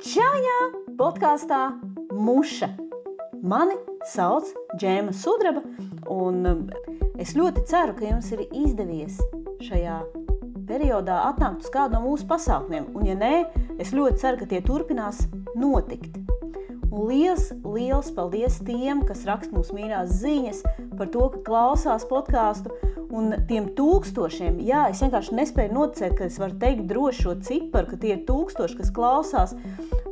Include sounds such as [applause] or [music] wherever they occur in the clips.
Čājā podkāstā Muša. Mani sauc Džēma Sudraba, un um, es ļoti ceru, ka jums ir izdevies šajā periodā atnākt uz kādu no mūsu pasākumiem. Un, ja nē, es ļoti ceru, ka tie turpinās notikt. Un liels, liels paldies tiem, kas raksta mums mīļās ziņas par to, ka klausās podkāstu. Un tiem tūkstošiem, jā, es vienkārši nespēju noticēt, ka es varu teikt droši šo ciparu, ka tie ir tūkstoši, kas klausās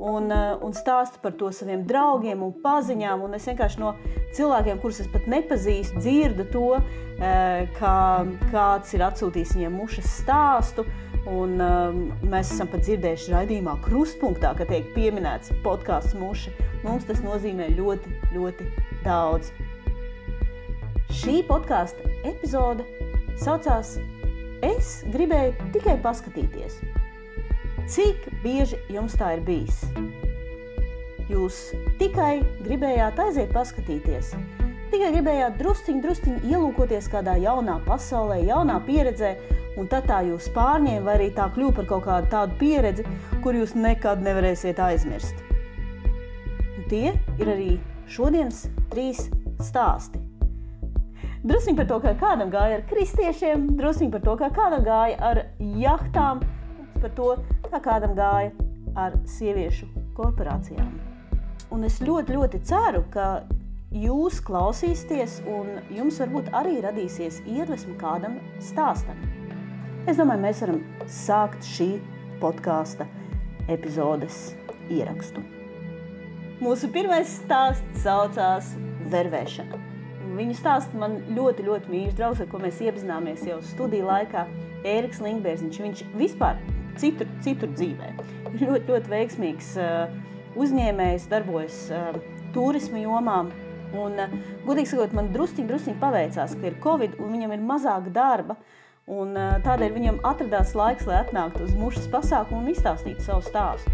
un, eh, un stāsta par to saviem draugiem un paziņām. Un es vienkārši no cilvēkiem, kurus es pat nepazīstu, dzirdu to, eh, kā kāds ir atsūtījis viņiem mušas stāstu. Un, um, mēs esam pat dzirdējuši raidījumā, krustpunktā, ka tiek pieminēts podkāsts muša. Mums tas nozīmē ļoti, ļoti daudz. Šī podkāstu epizode saucās Es gribēju tikai paskatīties. Cik bieži jums tā ir bijis? Jūs tikai gribējāt aiziet paskatīties, tikai gribējāt drusciņi, drusciņi ielūkoties kādā jaunā pasaulē, jaunā pieredzē, un tad tā jūs pārņēma, vai arī tā kļuva par kaut kādu tādu pieredzi, kur jūs nekad nevarēsiet aizmirst. Un tie ir arī šodienas trīs stāsti. Drusciņi par to, kā kādam gāja ar kristiešiem, drusciņi par to, kā kādam gāja ar jahtām, par to, kā kādam gāja ar sieviešu korporācijām. Un es ļoti, ļoti ceru, ka jūs klausīsieties, un jums varbūt arī radīsies iedvesma kādam stāstam. Es domāju, mēs varam sākt šī podkāsta epizodes ierakstu. Mūsu pirmais stāsts saucās Vervēšana. Viņa stāsta man ļoti, ļoti mīļš draugs, ar ko mēs iepazināmies jau studiju laikā. Ēriks Linkbērziņš. Viņš vispār citur, citur dzīvē. Ļoti, ļoti veiksmīgs uh, uzņēmējs, darbojas uh, turisma jomā. Un, uh, godīgi sakot, man drusciņi, drusciņi paveicās, ka ir Covid un viņam ir mazāk darba. Un, tādēļ viņam atradās laiks, lai atnāktu uz mušas pasākumu un izstāstītu savu stāstu.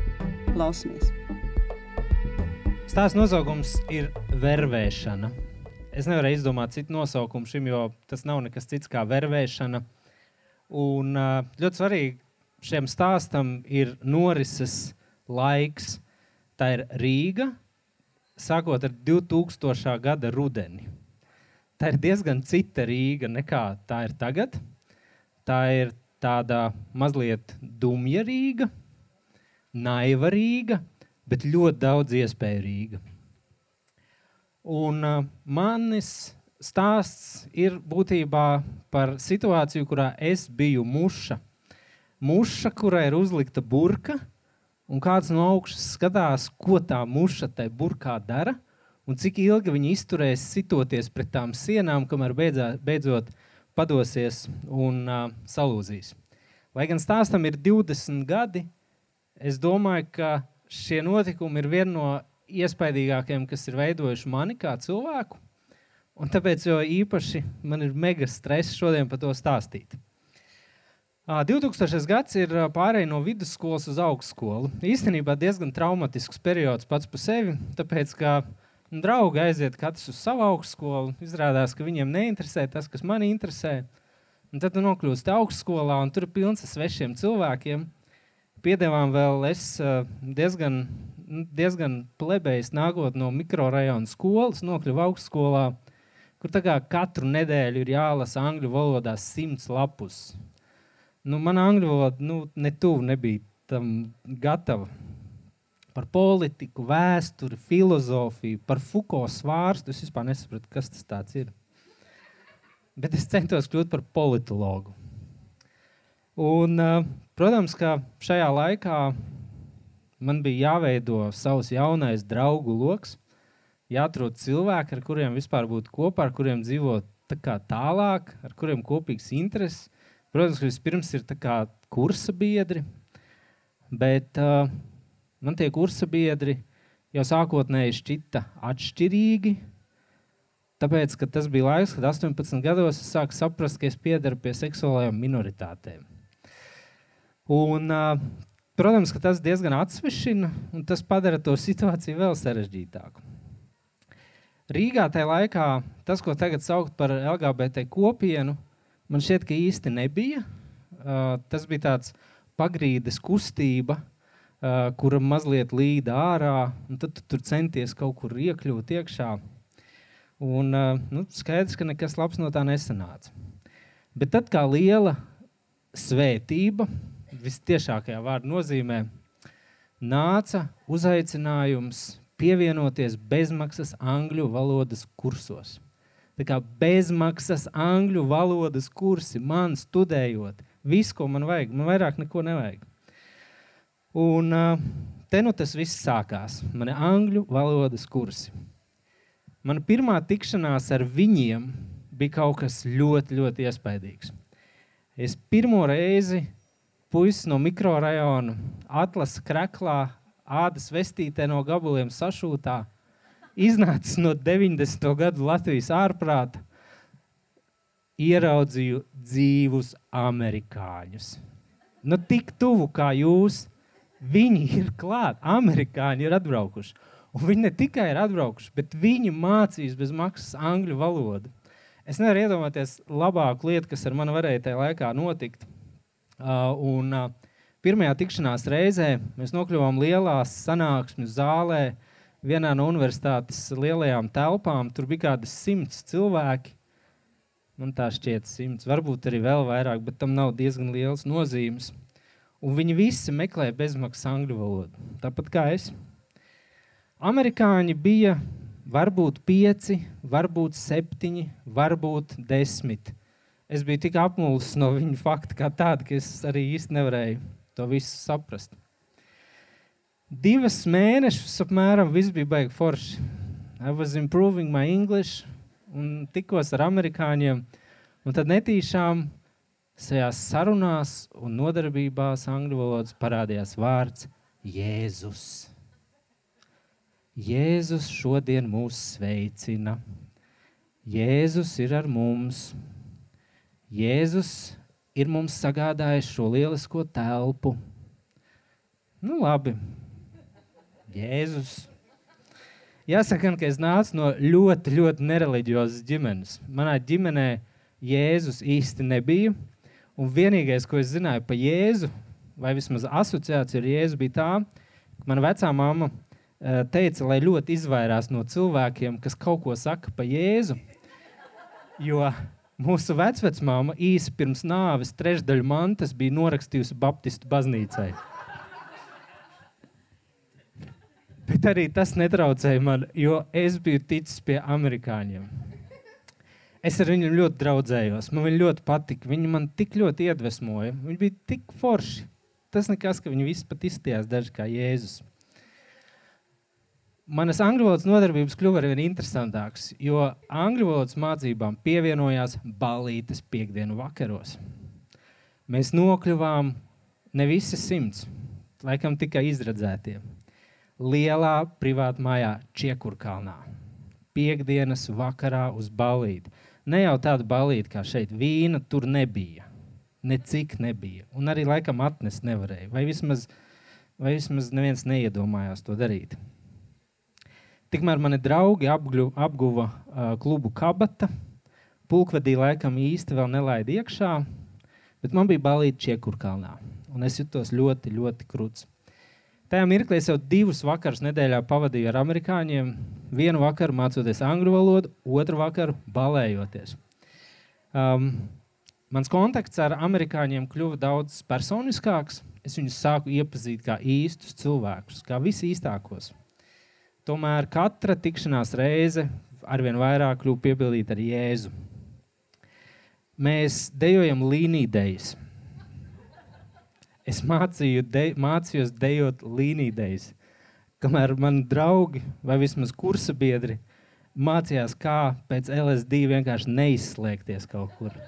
Klausamies! Stāsts nosaukums ir vervēšana. Es nevaru izdomāt citu nosaukumu šim, jo tas nav nekas cits kā vervēšana. Un ļoti svarīgi šiem stāstam ir norises laiks. Tā ir Rīga, sākot ar 2000. gada rudeni. Tā ir diezgan cita Rīga nekā tā ir tagad. Tā ir tāda mazliet dumja Rīga, naiva Rīga, bet ļoti daudz iespēju Rīga. Un uh, manis stāsts ir būtībā par situāciju, kurā es biju muša. Muša, kurai ir uzlikta burka, un kāds no augšas skatās, ko tā muša tajā burkā dara, un cik ilgi viņa izturēs sitoties pret tām sienām, kamēr beidzā, beidzot padosies un uh, salūzīs. Lai gan stāstam ir 20 gadi, es domāju, ka šie notikumi ir viena no iespaidīgākajiem, kas ir veidojuši mani kā cilvēku. Un tāpēc īpaši man ir mega stress šodien par to stāstīt. 2000. gads ir pārējai no vidusskolas uz augstskolu. Īstenībā diezgan traumatisks periods pats par sevi, tāpēc ka draugi aiziet katrs uz savu augstskolu. Izrādās, ka viņiem neinteresē tas, kas man interesē. Un tad tu nokļūsti augstskolā, un tur ir pilns ar svešiem cilvēkiem. Piedevām vēl es diezgan, diezgan plebējis nākot no mikrorajona skolas, nokļuvu augstskolā, kur katru nedēļu ir jālasa angļu valodā simts lapus. Nu, mana angļu valoda nu, ne tuvu nebija tam gatava par politiku, vēsturi, filozofiju, par Fuko svārstu. Es vispār nesapratu, kas tas ir. Bet es centos kļūt par politologu. Un, eh, protams, ka šajā laikā man bija jāveido savs jaunais draugu lokus, jāatrod cilvēki, ar kuriem vispār būt kopā, ar kuriem dzīvot tā tālāk, ar kuriem kopīgs intereses. Protams, ka vispirms ir kursa biedri, bet uh, man tie kursa biedri jau sākotnēji šķita atšķirīgi. Tāpēc, tas bija laiks, kad 18 gados es sāku saprast, ka es piedaru pie seksuālajām minoritātēm. Un, protams, ka tas diezgan atsvešina, un tas padara to situāciju vēl sarežģītāku. Rīgā tajā laikā tas, ko tagad sauc par LGBT kopienu, man šķiet, ka īsti nebija. Tas bija tāds pagrīdes kustība, kura mazliet līda ārā, un tad tu tur centies kaut kur iekļūt iekšā. Un, nu, skaidrs, ka nekas labs no tā nesanāca. Bet tad kā liela svētība, visciešākajā vārda nozīmē, nāca uzaicinājums pievienoties bezmaksas angļu valodas kursos. Tā kā bezmaksas angļu valodas kursi man studējot, visu, ko man vajag, man vairāk neko nevajag. Un te nu tas viss sākās. Mani angļu valodas kursi. Mana pirmā tikšanās ar viņiem bija kaut kas ļoti, ļoti iespaidīgs. Es pirmo reizi puisis no mikrorajona atlasa kreklā ādas vestītē no gabaliem sašūtā, iznācis no 90. gadu Latvijas ārprāta, ieraudzīju dzīvus amerikāņus. Nu, tik tuvu kā jūs, viņi ir klāt, amerikāņi ir atbraukuši. Un viņi ne tikai ir atbraukuši, bet viņi mācīs bez maksas angļu valodu. Es nevaru iedomāties labāku lietu, kas ar mani varēja tajā laikā notikt. Uh, un, uh, Pirmajā tikšanās reizē mēs nokļuvām lielās sanāksmes zālē, vienā no universitātes lielajām telpām. Tur bija kādi simts cilvēki. Man tā šķiet, simts, varbūt arī vēl vairāk, bet tam nav diezgan liels nozīmes. Un viņi visi meklēja bezmaksas angļu valodu, tāpat kā es. Amerikāņi bija varbūt pieci, varbūt septiņi, varbūt desmit. Es biju tik apmulsis no viņu fakta, kā tāda, ka es arī īsti nevarēju to visu saprast. Divas mēnešus apmēram viss bija baigi forši. I was improving my English un tikos ar amerikāņiem. Un tad netīšām šajās sarunās un nodarbībās angļu valodas parādījās vārds Jēzus. Jēzus šodien mūs sveicina. Jēzus ir ar mums. Jēzus ir mums sagādājis šo lielisko telpu. Nu, labi. Jēzus. Jāsaka, ka es nācu no ļoti, ļoti nereliģiozas ģimenes. Manā ģimenē Jēzus īsti nebija. Un vienīgais, ko es zināju par Jēzu, vai vismaz asociācija ar Jēzu, bija tā, ka mana vecā mamma eh, teica, lai ļoti izvairās no cilvēkiem, kas kaut ko saka par Jēzu. Jo Mūsu vecmāma īsi pirms nāves trešdaļu mantas bija norakstījusi Baptistu baznīcai. Bet arī tas netraucēja man, jo es biju ticis pie amerikāņiem. Es ar viņiem ļoti draudzējos. Man viņi ļoti patika. Viņi man tik ļoti iedvesmoja. Viņi bija tik forši. Tas nekas, ka viņi visi pat izstījās daži kā Jēzus manas angļu valodas nodarbības kļuva ar vien interesantākas, jo angļu valodas mācībām pievienojās balītes piekdienu vakaros. Mēs nokļuvām ne visi simts, laikam tikai izredzētie, lielā privātā mājā Čiekurkalnā. Piektdienas vakarā uz balīti. Ne jau tāda balīti kā šeit, vīna tur nebija. Necik nebija. Un arī laikam atnest nevarēja. Vai vismaz, vai vismaz neviens neiedomājās to darīt. Tikmēr mani draugi apgļu, apguva uh, klubu kabata. Pulkvedī laikam īsti vēl nelaida iekšā, bet man bija balīti Čiekurkalnā. Un es jutos ļoti, ļoti krūts. Tajā mirklī es jau divus vakarus nedēļā pavadīju ar amerikāņiem. Vienu vakaru mācoties angļu valodu, otru vakaru balējoties. Um, mans kontakts ar amerikāņiem kļuva daudz personiskāks. Es viņus sāku iepazīt kā īstus cilvēkus, kā visīstākos. Tomēr katra tikšanās reize arvien vairāk kļūst piebildīta ar Jēzu. Mēs dejojam līnijas. Es mācīju, de, mācījos dejot līnijas, kamēr mani draugi vai vismaz kursa biedri mācījās, kā pēc LSD vienkārši neizslēgties kaut kur.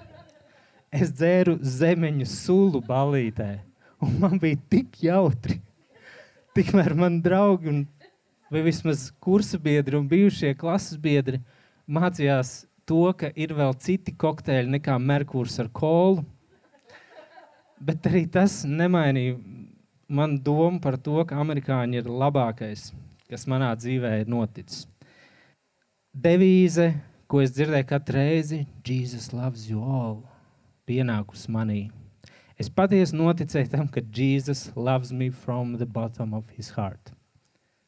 Es dzēru zemeņu sulu balītē, un man bija tik jautri. Tikmēr man draugi un vai vismaz kursa biedri un bijušie klases biedri mācījās to, ka ir vēl citi kokteļi nekā Merkurs ar kolu. Bet arī tas nemainīja manu domu par to, ka amerikāņi ir labākais, kas manā dzīvē ir noticis. Devīze, ko es dzirdēju katru reizi, Jesus loves you all, pienākus manī. Es patiesi noticēju tam, ka Jēzus loves me from the bottom of his heart.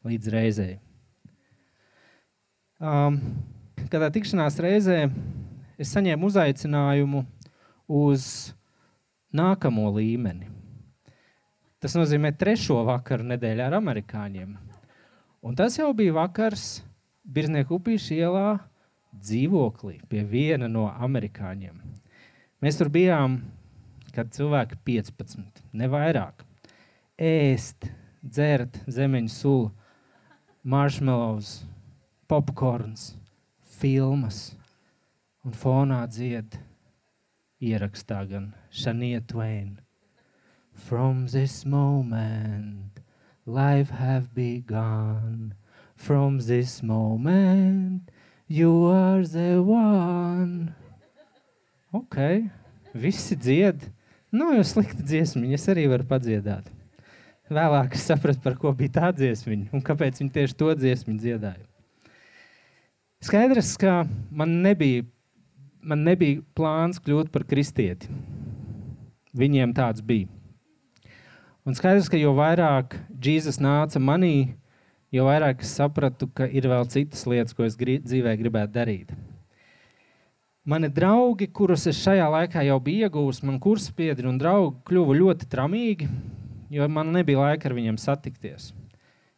Līdz reizei. Um, kādā tikšanās reizē es saņēmu uzaicinājumu uz nākamo līmeni. Tas nozīmē trešo vakaru nedēļā ar amerikāņiem. Un tas jau bija vakars Birznieku upīšu ielā dzīvoklī pie viena no amerikāņiem. Mēs tur bijām, kad cilvēki 15, ne vairāk. Ēst, dzert zemeņu sulu, marshmallows, popkorns, filmas un fonā dzied ierakstā gan Shania Twain. From this moment, life have begun. From this moment, you are the one. Ok, visi dzied. Nav nu, jau slikta dziesmiņa, es arī varu padziedāt. Vēlāk es sapratu, par ko bija tā dziesmiņa un kāpēc viņi tieši to dziesmu dziedāja. Skaidrs, ka man nebija man nebija plāns kļūt par kristieti. Viņiem tāds bija. Un skaidrs, ka jo vairāk Jēzus nāca manī, jo vairāk es sapratu, ka ir vēl citas lietas, ko es grib, dzīvē gribētu darīt. Mani draugi, kurus es šajā laikā jau biju iegūmis, man kursabiedri un draugi kļuva ļoti tramīgi, jo man nebija laika ar viņiem satikties.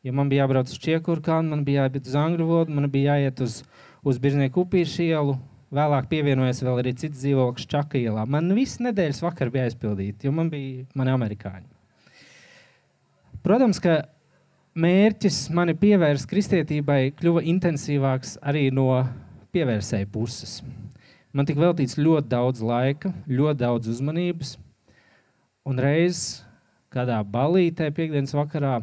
Ja man bija jābrauc uz Čiekurkānu, man bija jāiet uz Angļu valodu, man bija jāiet uz, uz Birznieku upīšu ielu, Vēlāk pievienojās vēl arī cits dzīvoklis Čaka ielā. Man viss nedēļas vakar bija aizpildīts, jo man bija mani amerikāņi. Protams, ka mērķis mani pievērst kristietībai kļuva intensīvāks arī no pievērsēju puses. Man tika veltīts ļoti daudz laika, ļoti daudz uzmanības. Un reiz kādā balītē, piekdienas vakarā,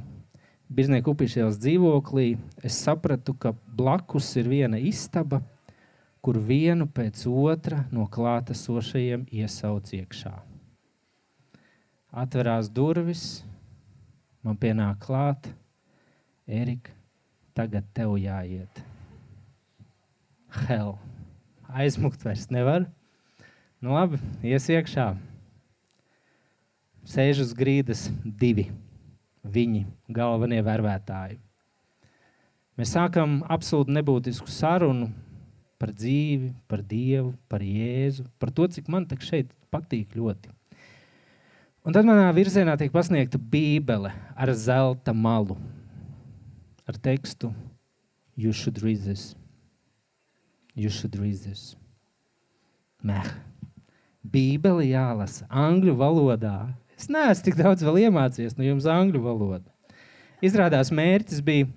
Birznieku upīšajās dzīvoklī, es sapratu, ka blakus ir viena istaba – kur vienu pēc otra no klātesošajiem iesauc iekšā. Atverās durvis, man pienāk klāt, Erika, tagad tev jāiet. Hell, aizmukt vairs nevar. Nu labi, ies iekšā. Sēž uz grīdas divi viņi, galvenie vērvētāji. Mēs sākam absolūti nebūtisku sarunu par dzīvi, par Dievu, par Jēzu, par to, cik man šeit patīk ļoti. Un tad manā virzienā tiek pasniegta Bībele ar zelta malu, ar tekstu You should read this. You should read this. Meh. Bībele jālasa angļu valodā. Es neesmu tik daudz iemācījies no jums angļu valodu. Izrādās mērķis bija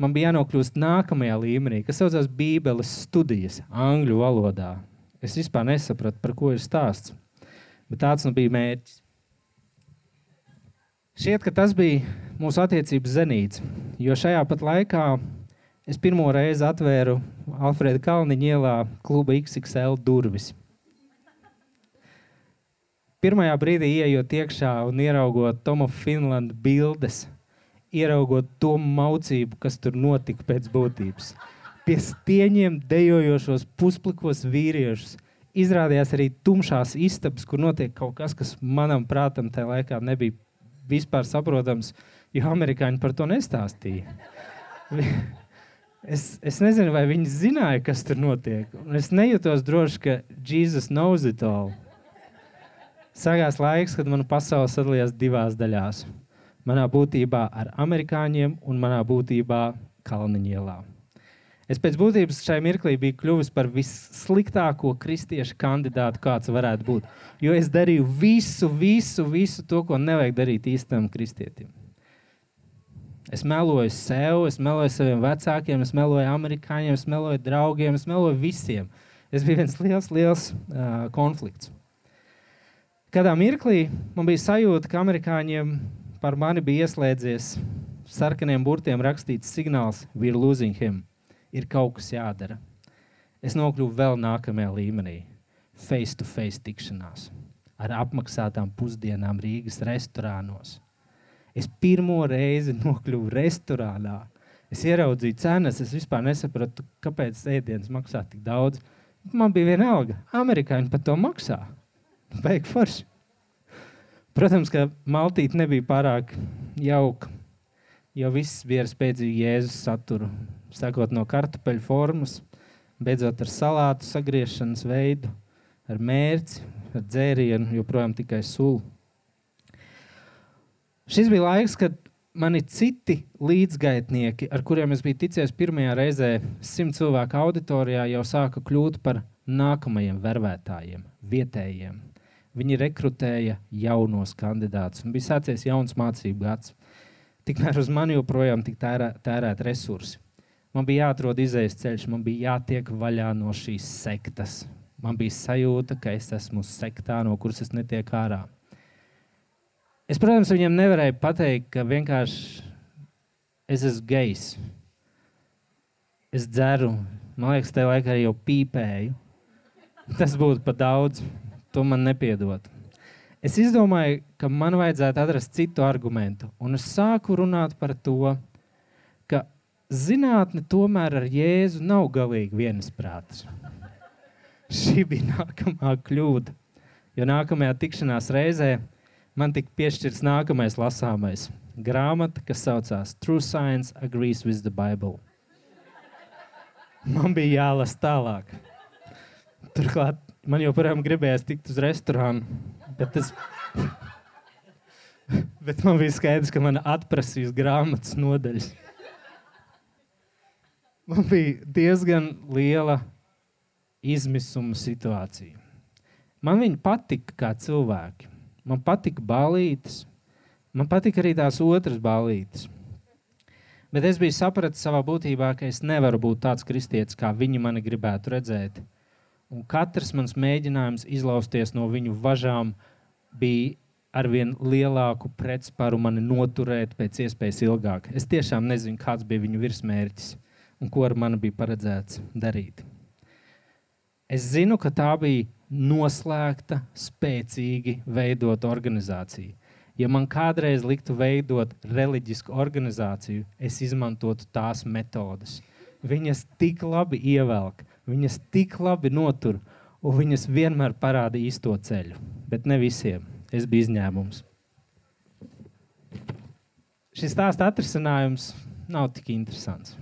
man bija jānokļūst nākamajā līmenī, kas saucās Bībeles studijas angļu valodā. Es vispār nesapratu, par ko ir stāsts. Bet tāds nu bija mērķis. Šķiet, ka tas bija mūsu attiecības zenīts, jo šajā pat laikā es pirmo reizi atvēru Alfrēda Kalniņa ielā kluba XXL durvis. Pirmajā brīdī ieejot iekšā un ieraugot Tomu Finlandu bildes – ieraugot to maucību, kas tur notika pēc būtības. Pie stieņiem dejojošos pusplikos vīriešus izrādījās arī tumšās istabas, kur notiek kaut kas, kas manam prātam tajā laikā nebija vispār saprotams, jo amerikāņi par to nestāstīja. Es, es nezinu, vai viņi zināja, kas tur notiek. Es nejūtos droši, ka Jēzus knows it all. Sākās laiks, kad mana pasaule sadalījās divās daļās manā būtībā ar amerikāņiem un manā būtībā Kalniņielā. Es pēc būtības šai mirklī biju kļuvis par vissliktāko kristiešu kandidātu, kāds varētu būt. Jo es darīju visu, visu, visu to, ko nevajag darīt īstam kristietim. Es meloju sev, es meloju saviem vecākiem, es meloju amerikāņiem, es meloju draugiem, es meloju visiem. Es biju viens liels, liels uh, konflikts. Kādā mirklī man bija sajūta, ka amerikāņiem par mani bija ieslēdzies sarkaniem burtiem rakstīts signāls, we're losing him. Ir kaut kas jādara. Es nokļuvu vēl nākamajā līmenī, face to face tikšanās ar apmaksātām pusdienām Rīgas restorānos. Es pirmo reizi nokļuvu restorānā. Es ieraudzīju cenas, es vispār nesapratu, kāpēc ēdienas maksā tik daudz. Man bija viena alga. Amerikāņi par to maksā. Beig forši. Protams, ka maltīte nebija pārāk jauka, jo viss bija ar spēcīgu jēzus saturu. Sākot no kartupeļu formas, beidzot ar salātu sagriešanas veidu, ar mērci, ar dzērienu, joprojām tikai sulu. Šis bija laiks, kad mani citi līdzgaitnieki, ar kuriem es biju ticies pirmajā reizē, simt cilvēku auditorijā, jau sāka kļūt par nākamajiem vervētājiem, vietējiem. Viņi rekrutēja jaunos kandidātus un bija sācies jauns mācību gads. Tikmēr uz mani joprojām tika tērē, tērēt resursi. Man bija jāatrod izējas ceļš, man bija jātiek vaļā no šīs sektas. Man bija sajūta, ka es esmu sektā, no kuras es netieku ārā. Es, protams, viņam nevarēju pateikt, ka vienkārši es esmu gejs. Es dzeru, man liekas, tajā laikā jau pīpēju. Tas būtu par daudz. To man nepiedod. Es izdomāju, ka man vajadzētu atrast citu argumentu. Un es sāku runāt par to, ka zinātne tomēr ar Jēzu nav galīgi vienasprātis. Šī bija nākamā kļūda. Jo nākamajā tikšanās reizē man tika piešķirts nākamais lasāmais grāmata, kas saucās True Science Agrees with the Bible. Man bija jālasa tālāk. Turklāt man joprojām gribējās tikt uz restorānu, bet, es... bet man bija skaidrs, ka man atprasīs grāmatas nodaļas. Man bija diezgan liela izmisuma situācija. Man viņa patika kā cilvēki. Man patika balītes, man patika arī tās otras balītes. Bet es biju sapratis savā būtībā, ka es nevaru būt tāds kristietis, kā viņi mani gribētu redzēt. Un katrs mans mēģinājums izlausties no viņu važām bija ar vien lielāku pretsparu mani noturēt pēc iespējas ilgāk. Es tiešām nezinu, kāds bija viņu virsmērķis un ko ar mani bija paredzēts darīt. Es zinu, ka tā bija noslēgta, spēcīgi veidota organizācija. Ja man kādreiz liktu veidot reliģisku organizāciju, es izmantotu tās metodes. Viņas tik labi ievelk, viņas tik labi notur, un viņas vienmēr parāda īsto ceļu. Bet ne visiem. Es biju izņēmums. Šis stāsta atrisinājums nav tik interesants.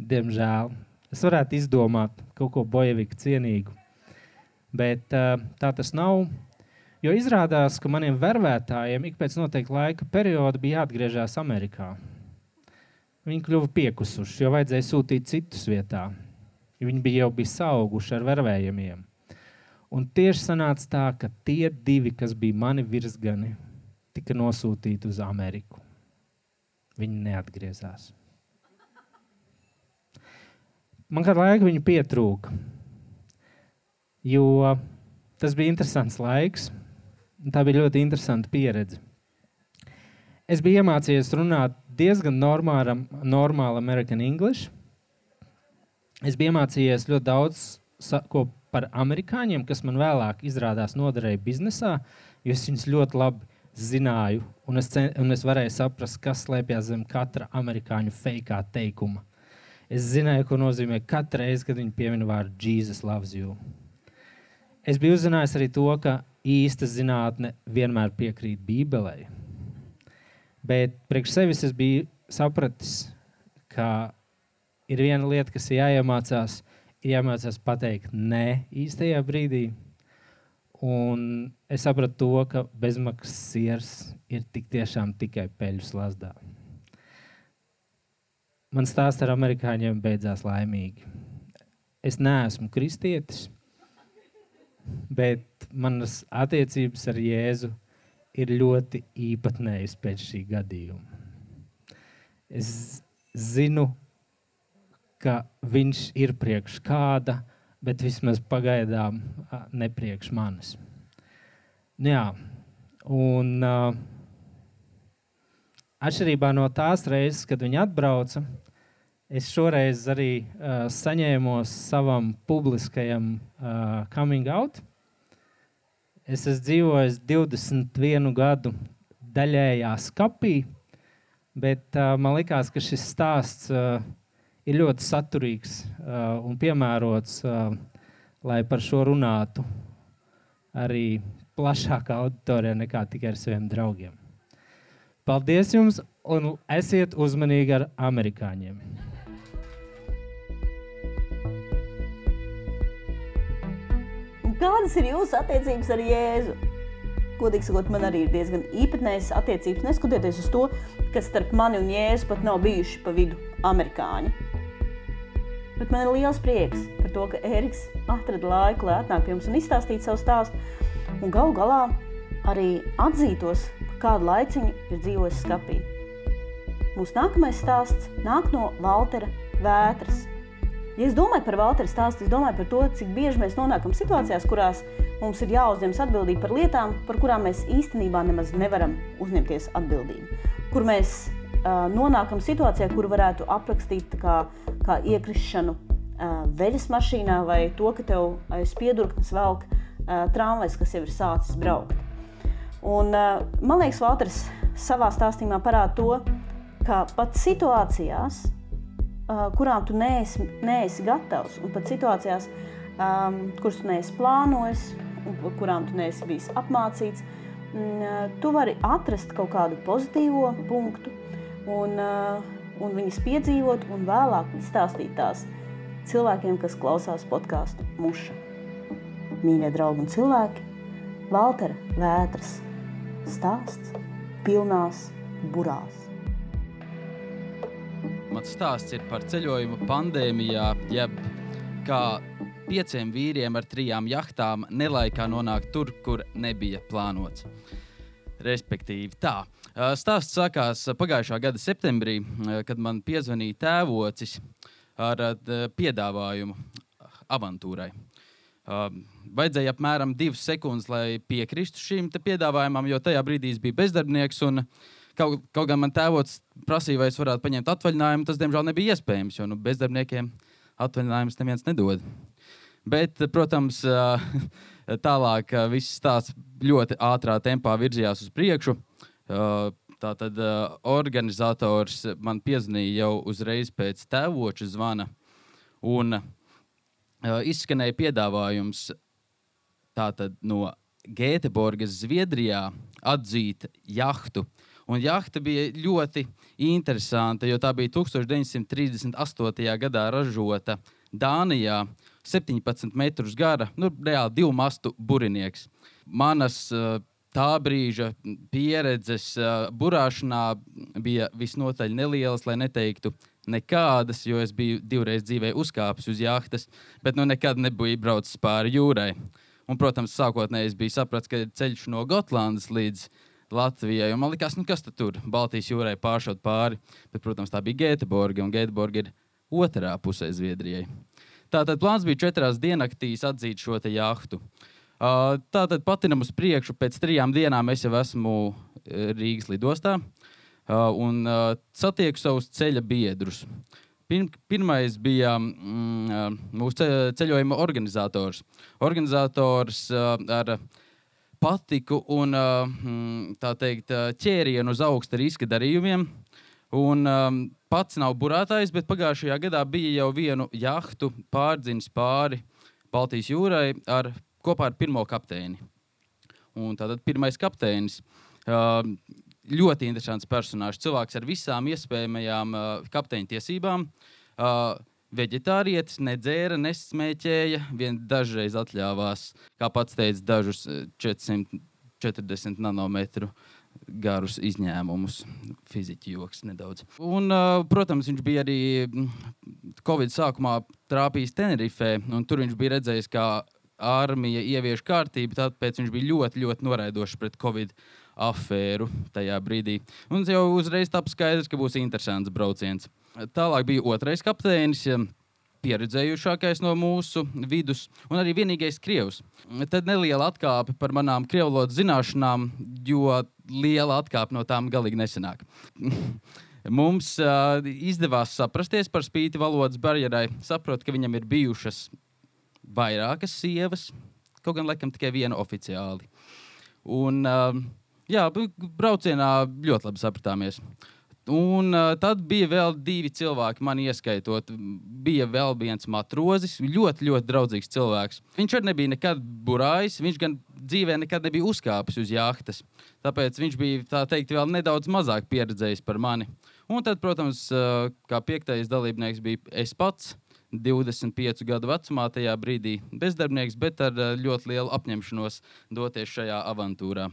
Diemžēl. Es varētu izdomāt kaut ko bojeviku cienīgu, Bet uh, tā tas nav. Jo izrādās, ka maniem vervētājiem ik pēc noteikta laika perioda bija jāatgriežas Amerikā. Viņi kļuva piekusuši, jo vajadzēja sūtīt citus vietā. Viņi bija jau bija sauguši ar vervējumiem. Un tieši sanāca tā, ka tie divi, kas bija mani virsgani, tika nosūtīti uz Ameriku. Viņi neatgriezās. Man kādu laiku viņu pietrūka jo tas bija interesants laiks. Tā bija ļoti interesanta pieredze. Es biju iemācījies runāt diezgan normālam, normālu amerikāņu English. Es biju iemācījies ļoti daudz ko par amerikāņiem, kas man vēlāk izrādās noderēja biznesā, jo es viņus ļoti labi zināju, un es, cen, un es varēju saprast, kas slēpjas zem katra amerikāņu fake teikuma. Es zināju, ko nozīmē katru reizi, kad viņi piemin vārdu Jesus loves you es biju uzzinājis arī to, ka īsta zinātne vienmēr piekrīt Bībelē. Bet priekš sevis es biju sapratis, ka ir viena lieta, kas ir jāiemācās, ir jāiemācās pateikt nē īstajā brīdī. Un es sapratu to, ka bezmaksas siers ir tik tiešām tikai peļu slazdā. Man stāsts ar amerikāņiem beidzās laimīgi. Es neesmu kristietis, bet manas attiecības ar Jēzu ir ļoti īpatnējas pēc šī gadījuma. Es zinu, ka viņš ir priekš kāda, bet vismaz pagaidām ne priekš manis. Nu, jā, un uh, atšķirībā no tās reizes, kad viņi atbrauca, Es šoreiz arī uh, saņēmu savam publiskajam uh, coming out. Es esmu dzīvojis 21 gadu daļējā skapī, bet uh, man liekas, ka šis stāsts uh, ir ļoti saturīgs uh, un piemērots, uh, lai par šo runātu arī plašākā auditorijā nekā tikai ar saviem draugiem. Paldies jums un esiet uzmanīgi ar amerikāņiem! Kādas ir jūsu attiecības ar Jēzu? Godīgi sakot, man arī ir diezgan īpatnējas attiecības, neskatoties uz to, ka starp mani un Jēzu pat nav bijuši pa vidu amerikāņi. Bet man ir liels prieks par to, ka Ēriks atrada laiku, lai atnāk pie mums un izstāstītu savu stāstu. Un galu galā arī atzītos, kādu laiciņu ir dzīvojis skapī. Mūsu nākamais stāsts nāk no Valtera Vētras – Ja es domāju par Valteru stāstu, es domāju par to, cik bieži mēs nonākam situācijās, kurās mums ir jāuzņemas atbildība par lietām, par kurām mēs īstenībā nemaz nevaram uzņemties atbildību. Kur mēs nonākam situācijā, kur varētu aprakstīt kā, kā iekrišanu veļas mašīnā vai to, ka tev aiz piedurknes velk tramvajs, kas jau ir sācis braukt. Un, man liekas, Valters savā stāstījumā parāda to, ka pat situācijās, kurām tu neesi, neesi gatavs, un pat situācijās, kuras tu neesi plānojis, un kurām tu neesi bijis apmācīts, uh, tu vari atrast kaut kādu pozitīvo punktu un, uh, un viņas piedzīvot, un vēlāk izstāstīt tās cilvēkiem, kas klausās podkāstu muša. Mīļie draugi un cilvēki, Valtera vētras stāsts pilnās burās. Mans stāsts ir par ceļojumu pandēmijā, jeb kā pieciem vīriem ar trijām jachtām nelaikā nonākt tur, kur nebija plānots. Respektīvi, tā. Stāsts sākās pagājušā gada septembrī, kad man piezvanīja tēvocis ar piedāvājumu avantūrai. Vajadzēja apmēram divas sekundes, lai piekristu šim piedāvājumam, jo tajā brīdī bija bezdarbnieks. Un, uh, Kaut, kaut gan man tēvots prasīja, vai es varētu paņemt atvaļinājumu, tas diemžēl nebija iespējams, jo nu, bezdarbniekiem atvaļinājumus neviens nedod. Bet, protams, [laughs] tālāk viss stāsts ļoti ātrā tempā virzījās uz priekšu. Tātad organizators man piezvanīja jau uzreiz pēc tēvoča zvana. Un izskanēja piedāvājums tātad, no Gēteborgas, Zviedrijā atzīt jahtu Un jahta bija ļoti interesanta, jo tā bija 1938. gadā ražota Dānijā. 17 metrus gara, nu, reāli divu mastu burinieks. Manas uh, tā brīža pieredzes uh, burāšanā bija visnotaļ nelielas, lai neteiktu nekādas, jo es biju divreiz dzīvē uzkāpis uz jahtas, bet nu nekad nebiju braucis pāri jūrai. Un, protams, sākotnēji es biju sapratis, ka ir ceļš no Gotlandes līdz Latvijai. Man liekas, nu kas tur Baltijas jūrai pāršaut pāri. Bet, protams, tā bija Gēteborga, un Gēteborga ir otrā pusē Zviedrijai. Tātad plāns bija četrās diennaktīs atzīt šo jahtu. Uh, tātad patinam uz priekšu. Pēc trijām dienām es jau esmu Rīgas lidostā uh, un uh, satieku savus ceļa biedrus. Pirm, pirmais bija mm, mūsu ceļojuma organizators. Organizators uh, ar patiku un mm, teikt, ķērienu uz augsta riska darījumiem. Un, um, pats nav burātājs, bet pagājušajā gadā bija jau vienu jahtu pārdzinis pāri Baltijas jūrai ar, kopā ar pirmo kapteini. Un tātad pirmais kapteinis. Ļoti interesants personāžs, cilvēks ar visām iespējamajām kapteiņa tiesībām. Vegetārietis, nedzēra, nesmēķēja, vien dažreiz atļāvās, kā pats teica, dažus 440 eh, nanometru garus izņēmumus. Fiziķis joks nedaudz. Un, protams, viņš bija arī Covid sākumā trāpījis Tenerifē, un tur viņš bija redzējis, kā armija ievieš kārtību. Tāpēc viņš bija ļoti, ļoti noraidošs pret Covid afēru tajā brīdī. Un jau uzreiz tapu skaidrs, ka būs interesants brauciens. Tālāk bija otrais kapteinis. Pieredzējušākais no mūsu vidus, un arī vienīgais krievs. Tad neliela atkāpe par manām krievu valodas zināšanām, jo liela atkāpe no tām galīgi nesenāk. [laughs] Mums uh, izdevās saprasties par spīti valodas barjerai. Saprotu, ka viņam ir bijušas vairākas sievas, kaut gan laikam tikai viena oficiāli. Un, uh, jā, braucienā ļoti labi sapratāmies. Un uh, tad bija vēl divi cilvēki, man ieskaitot. Bija vēl viens matrozis, ļoti, ļoti draudzīgs cilvēks. Viņš arī nebija nekad burājis, viņš gan dzīvē nekad nebija uzkāpis uz jahtas. Tāpēc viņš bija, tā teikt, vēl nedaudz mazāk pieredzējis par mani. Un tad, protams, uh, kā piektais dalībnieks bija es pats. 25 gadu vecumā, tajā brīdī bezdarbnieks, bet ar uh, ļoti lielu apņemšanos doties šajā avantūrā.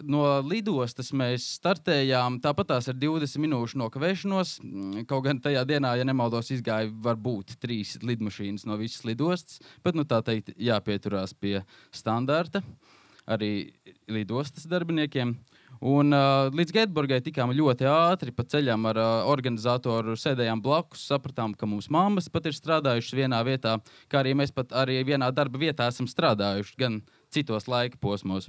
No lidostas mēs startējām tāpat tās ar 20 minūšu nokavēšanos. Mm, Kaut gan tajā dienā, ja nemaldos, izgāja varbūt trīs lidmašīnas no visas lidostas, bet nu, tā teikt, jāpieturās pie standarta arī lidostas darbiniekiem. Un, uh, līdz Getburgai tikām ļoti ātri pa ceļam ar uh, organizatoru. Sēdējām blakus, sapratām, ka mums mammas pat ir strādājušas vienā vietā, kā arī mēs pat arī vienā darba vietā esam strādājuši, gan citos laika posmos.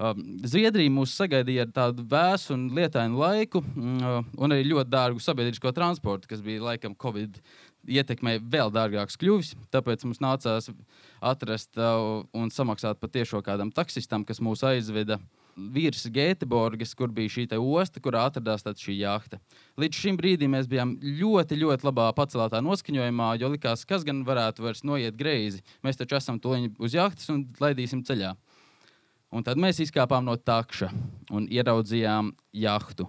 Um, Zviedrija mūs sagaidīja ar tādu vēsu un lietainu laiku, uh, un arī ļoti dārgu sabiedrisko transportu, kas bija laikam Covid ietekmē vēl dārgāks kļuvis. Tāpēc mums nācās atrast uh, un samaksāt patiešām kādam taksistam, kas mūs aizveda virs Gēteborgas, kur bija šī osta, kurā atradās šī jahta. Līdz šim brīdim mēs bijām ļoti, ļoti labā paceltā noskaņojumā, jo likās, kas gan varētu vairs noiet greizi. Mēs taču esam tuliņi uz jahtas un laidīsim ceļā. Un tad mēs izkāpām no takša un ieraudzījām jahtu.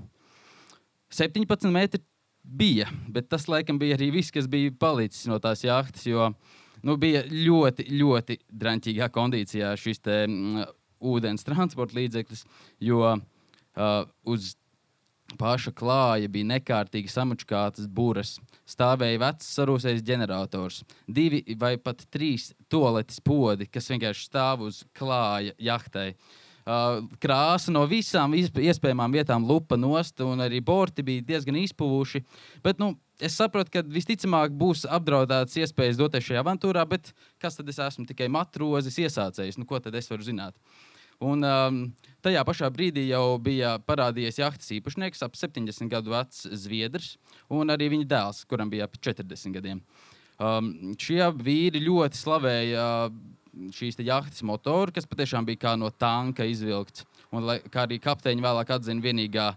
17 metri bija, bet tas laikam bija arī viss, kas bija palicis no tās jahtas. Jo nu, bija ļoti, ļoti drāmīgā kondīcijā šis te, mm, ūdens transporta līdzeklis, jo uh, uz paša klāja bija nekārtīgi samačkātas būras. Stāvēja vecs sarūsējis ģenerators, divi vai pat trīs toaletes podi, kas vienkārši stāv uz klāja jahtai. Uh, krāsa no visām iespējamām vietām lupa nost, un arī borti bija diezgan izpuvuši. Bet, nu, es saprotu, ka visticamāk būs apdraudētas iespējas doties šajā avantūrā, bet kas tad es esmu tikai matrozis, iesācējs? Nu, ko tad es varu zināt? Un, um, tajā pašā brīdī jau bija parādījies jahtas īpašnieks, ap 70 gadu vecs zviedrs, un arī viņa dēls, kuram bija ap 40 gadiem. Um, šie vīri ļoti slavēja šīs jahtas motoru, kas patiešām bija kā no tanka izvilkts. Un, lai, kā arī kapteiņi vēlāk atzina, vienīgā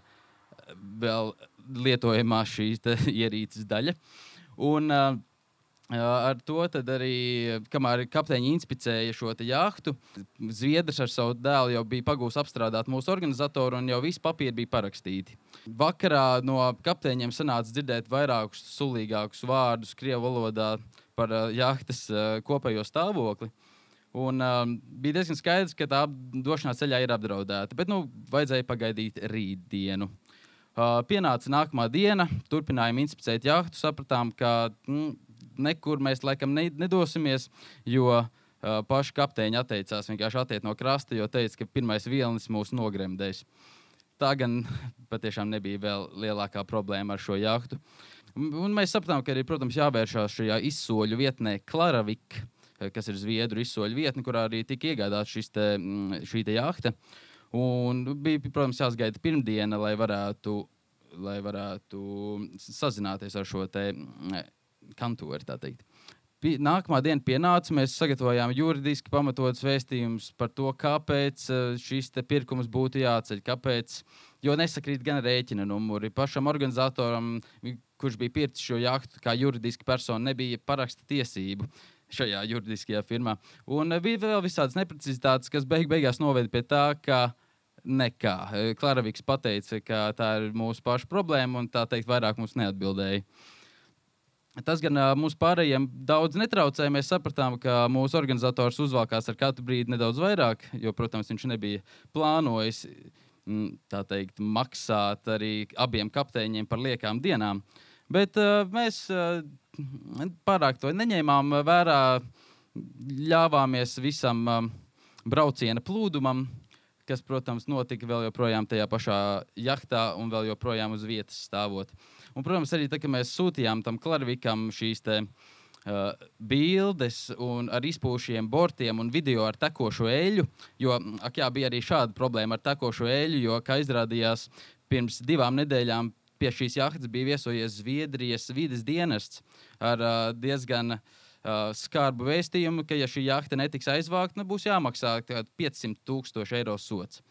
vēl lietojamā šīs [laughs] ierīces daļa. Un, uh, Ar to arī, kamēr kapteiņi inspicēja šo jahtu, Zviedrs ar savu dēlu jau bija pagūs apstrādāt mūsu organizatoru, un jau visi papīri bija parakstīti. Vakarā no kapteiņiem sanāca dzirdēt vairākus sulīgākus vārdus Krievijas valodā par uh, jahtas uh, kopējo stāvokli. Un, uh, bija diezgan skaidrs, ka tā došanās ceļā ir apdraudēta, bet nu, vajadzēja pagaidīt rītdienu. Uh, pienāca nākamā diena, turpinājām inspicēt jahtu, sapratām, ka mm, nekur mēs laikam ne, nedosimies, jo uh, paši kapteiņi atteicās vienkārši attiekt no krasta, jo teica, ka pirmais vilnis mūs nogremdēs. Tā gan [laughs] patiešām nebija vēl lielākā problēma ar šo jahtu. Un mēs sapratām, ka arī, protams, jāvēršās šajā izsoļu vietnē Klaravika, kas ir Zviedru izsoļu vietne, kurā arī tika iegādāta te, šī jahta. Un bija, protams, jāsagaida pirmdiena, lai varētu, lai varētu sazināties ar šo te kantori. Nākamā diena pienāca, mēs sagatavojām juridiski pamatotus vēstījumus par to, kāpēc eh, šis pirkums būtu jāceļ. Kāpēc? Jo nesakrīt gan rēķina numuri. Pašam organizatoram, kurš bija pircis šo jahtu, kā juridiski persona, nebija paraksta tiesību šajā juridiskajā firmā. Un eh, bija vēl visādas neprecizitātes, kas beig beigās noveda pie tā, ka nekā. Klaraviks teica, ka tā ir mūsu paša problēma un tā teikt vairāk mums neatbildēja. Tas gan uh, mums pārējiem daudz netraucēja. Mēs sapratām, ka mūsu organizators uzvalkās ar katru brīdi nedaudz vairāk, jo, protams, viņš nebija plānojis teikt, maksāt arī abiem kapteiņiem par liekām dienām. Bet uh, mēs uh, pārāk to neņēmām vērā, ļāvāmies visam uh, brauciena plūdumam, kas, protams, notika vēl joprojām tajā pašā jachtā un vēl joprojām uz vietas stāvot. Un, protams, arī tad, kad mēs sūtījām tam Klarvikam šīs te, uh, bildes ar izpūšiem bortiem un video ar tekošo eļu, jo ak, jā, bija arī šāda problēma ar tekošo eļu, jo, kā izrādījās, pirms divām nedēļām pie šīs jahtas bija viesojies Zviedrijas vides dienests ar uh, diezgan uh, skarbu vēstījumu, ka, ja šī jahta netiks aizvākta, nu, būs jāmaksā 500 tūkstoši eiro sots.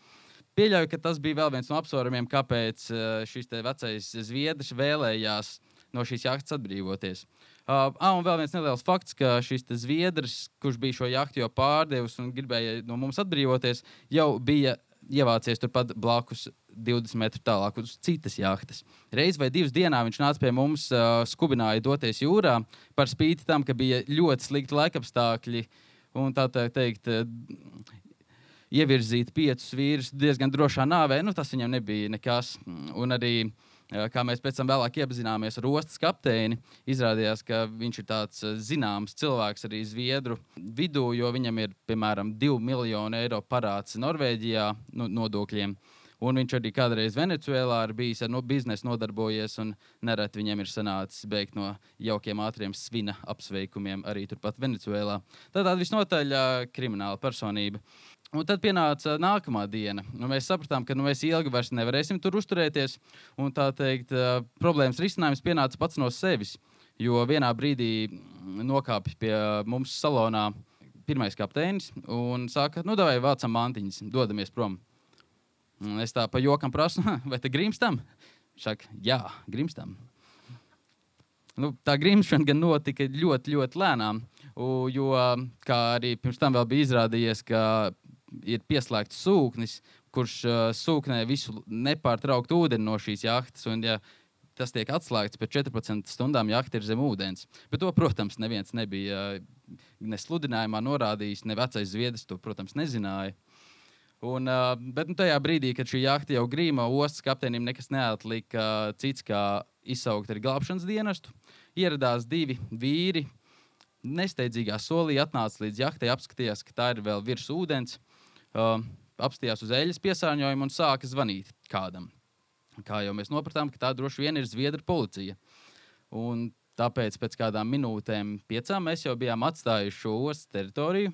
pieļauju, ka tas bija vēl viens no apsvērumiem, kāpēc uh, šis vecais zviedrs vēlējās no šīs jahtas atbrīvoties. Uh, ah, un vēl viens neliels fakts, ka šis zviedrs, kurš bija šo jahtu jau pārdevis un gribēja no mums atbrīvoties, jau bija ievācies turpat blakus 20 metrus tālāk uz citas jahtas. Reiz vai divas dienā viņš nāca pie mums, uh, skubināja doties jūrā, par spīti tam, ka bija ļoti slikti laikapstākļi. Un tā teikt, uh, ievirzīt piecus vīrus diezgan drošā nāvē, nu, tas viņam nebija nekas. Un arī uh, kā mēs pēc tam vēlāk iepazināmies ar ostas kapteini, izrādījās, ka viņš ir tāds zināms cilvēks arī Zviedru vidū, jo viņam ir piemēram 2 miljoni eiro parāds Norvēģijā nu, nodokļiem. Un viņš arī kādreiz Venecijā ir bijis ar no biznesu nodarbojies, un nereti viņam ir sanācis beigt no jaukiem, ātriem svina apsveikumiem arī turpat Venecijā. Tātad visnotaļ uh, krimināla personība. Un tad pienāca nākamā diena. Nu, mēs sapratām, ka nu, mēs ilgi vairs nevarēsim tur uzturēties. Tā teikt, problēmas risinājums pienāca pats no sevis. Jo vienā brīdī nokāpa pie mums salonā pirmais kapteinis un saka, nu, vai vācam mantiņas, dodamies prom. Un es tā pa jokam prasu, vai te grimstam? Viņš saka, jā, grimstam. Nu, tā grimšana gan notika ļoti, ļoti lēnām. Jo, kā arī pirms tam bija izrādījies, ka ir pieslēgts sūknis, kurš uh, sūknē visu nepārtrauktu ūdeni no šīs jahtas. Un, ja tas tiek atslēgts pēc 14 stundām, jahta ir zem ūdens. Bet to, protams, neviens nebija ne sludinājumā norādījis, ne vecais zviedrs to, protams, nezināja. Un, uh, bet nu, tajā brīdī, kad šī jahta jau grīma, ostas kapteinim nekas neatlika uh, cits, kā izsaukt arī glābšanas dienestu. Ieradās divi vīri. Nesteidzīgā solī atnāca līdz jahtai, apskatījās, ka tā ir vēl virs ūdens, uh, apstājās uz eļļas piesārņojumu un sāka zvanīt kādam. Kā jau mēs nopratām, ka tā droši vien ir Zviedru policija. Un tāpēc pēc kādām minūtēm, piecām, mēs jau bijām atstājuši šo ostas teritoriju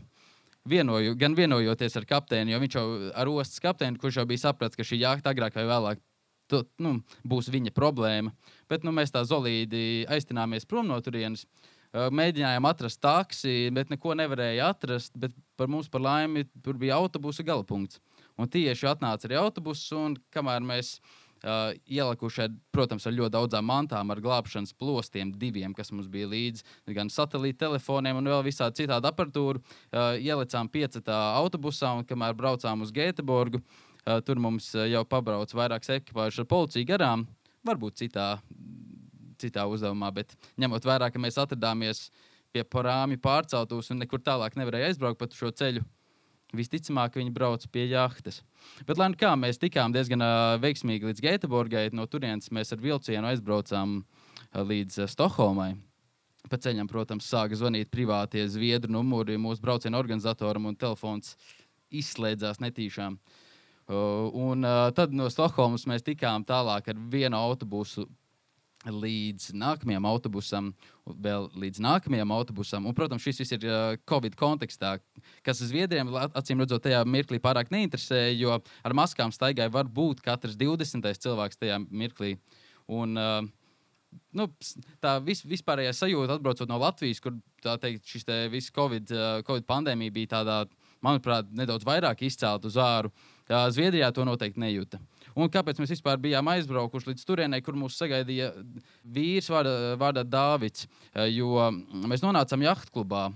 vienoju, gan vienojoties ar kapteini, jo viņš jau ar ostas kapteini, kurš jau bija sapratis, ka šī jākta agrāk vai vēlāk tu, nu, būs viņa problēma. Bet nu, mēs tā zolīdi aiztināmies prom no turienes. Mēģinājām atrast taksi, bet neko nevarēja atrast. Bet par mums, par laimi, tur bija autobusa galapunkts. Un tieši atnāca arī autobuss, un kamēr mēs Uh, ielikuši, protams, ar ļoti daudzām mantām, ar glābšanas plostiem, diviem, kas mums bija līdzi, gan satelīta telefoniem, un vēl visādi citādi aparatūru. Uh, ielicām piecetā autobusā, un kamēr braucām uz Gēteborgu, uh, tur mums jau pabrauc vairākas ekipāžas ar policiju garām, varbūt citā, citā uzdevumā, bet ņemot vērā, ka mēs atradāmies pie parāmi pārceltos un nekur tālāk nevarēja aizbraukt pa šo ceļu Visticamāk, viņi brauc pie jahtas. Bet, lai nu kā mēs tikām diezgan uh, veiksmīgi līdz Gēteborgai, no turienes mēs ar vilcienu aizbraucām uh, līdz uh, Stokholmai. Pa ceļam, protams, sāka zvanīt privātie zviedru numuri mūsu brauciena organizatoram, un telefons izslēdzās netīšām. Uh, un uh, tad no Stokholmas mēs tikām tālāk ar vienu autobusu līdz nākamajam autobusam, vēl līdz nākamajam autobusam. Un, protams, šis viss ir uh, Covid kontekstā, kas Zviedriem, acīm redzot, tajā mirklī pārāk neinteresē, jo ar maskām staigāja var būt katrs 20. cilvēks tajā mirklī. Un, uh, nu, tā vis, vispārējā sajūta, atbraucot no Latvijas, kur teikt, šis te viss COVID, uh, COVID pandēmija bija tādā, manuprāt, nedaudz vairāk izcēlta uz āru. Uh, Zviedrijā to noteikti nejūta. Un kāpēc mēs vispār bijām aizbraukuši līdz turienei, kur mūs sagaidīja vīrs vārdā, vārdā Dāvids. Eh, jo mēs nonācām jachtklubā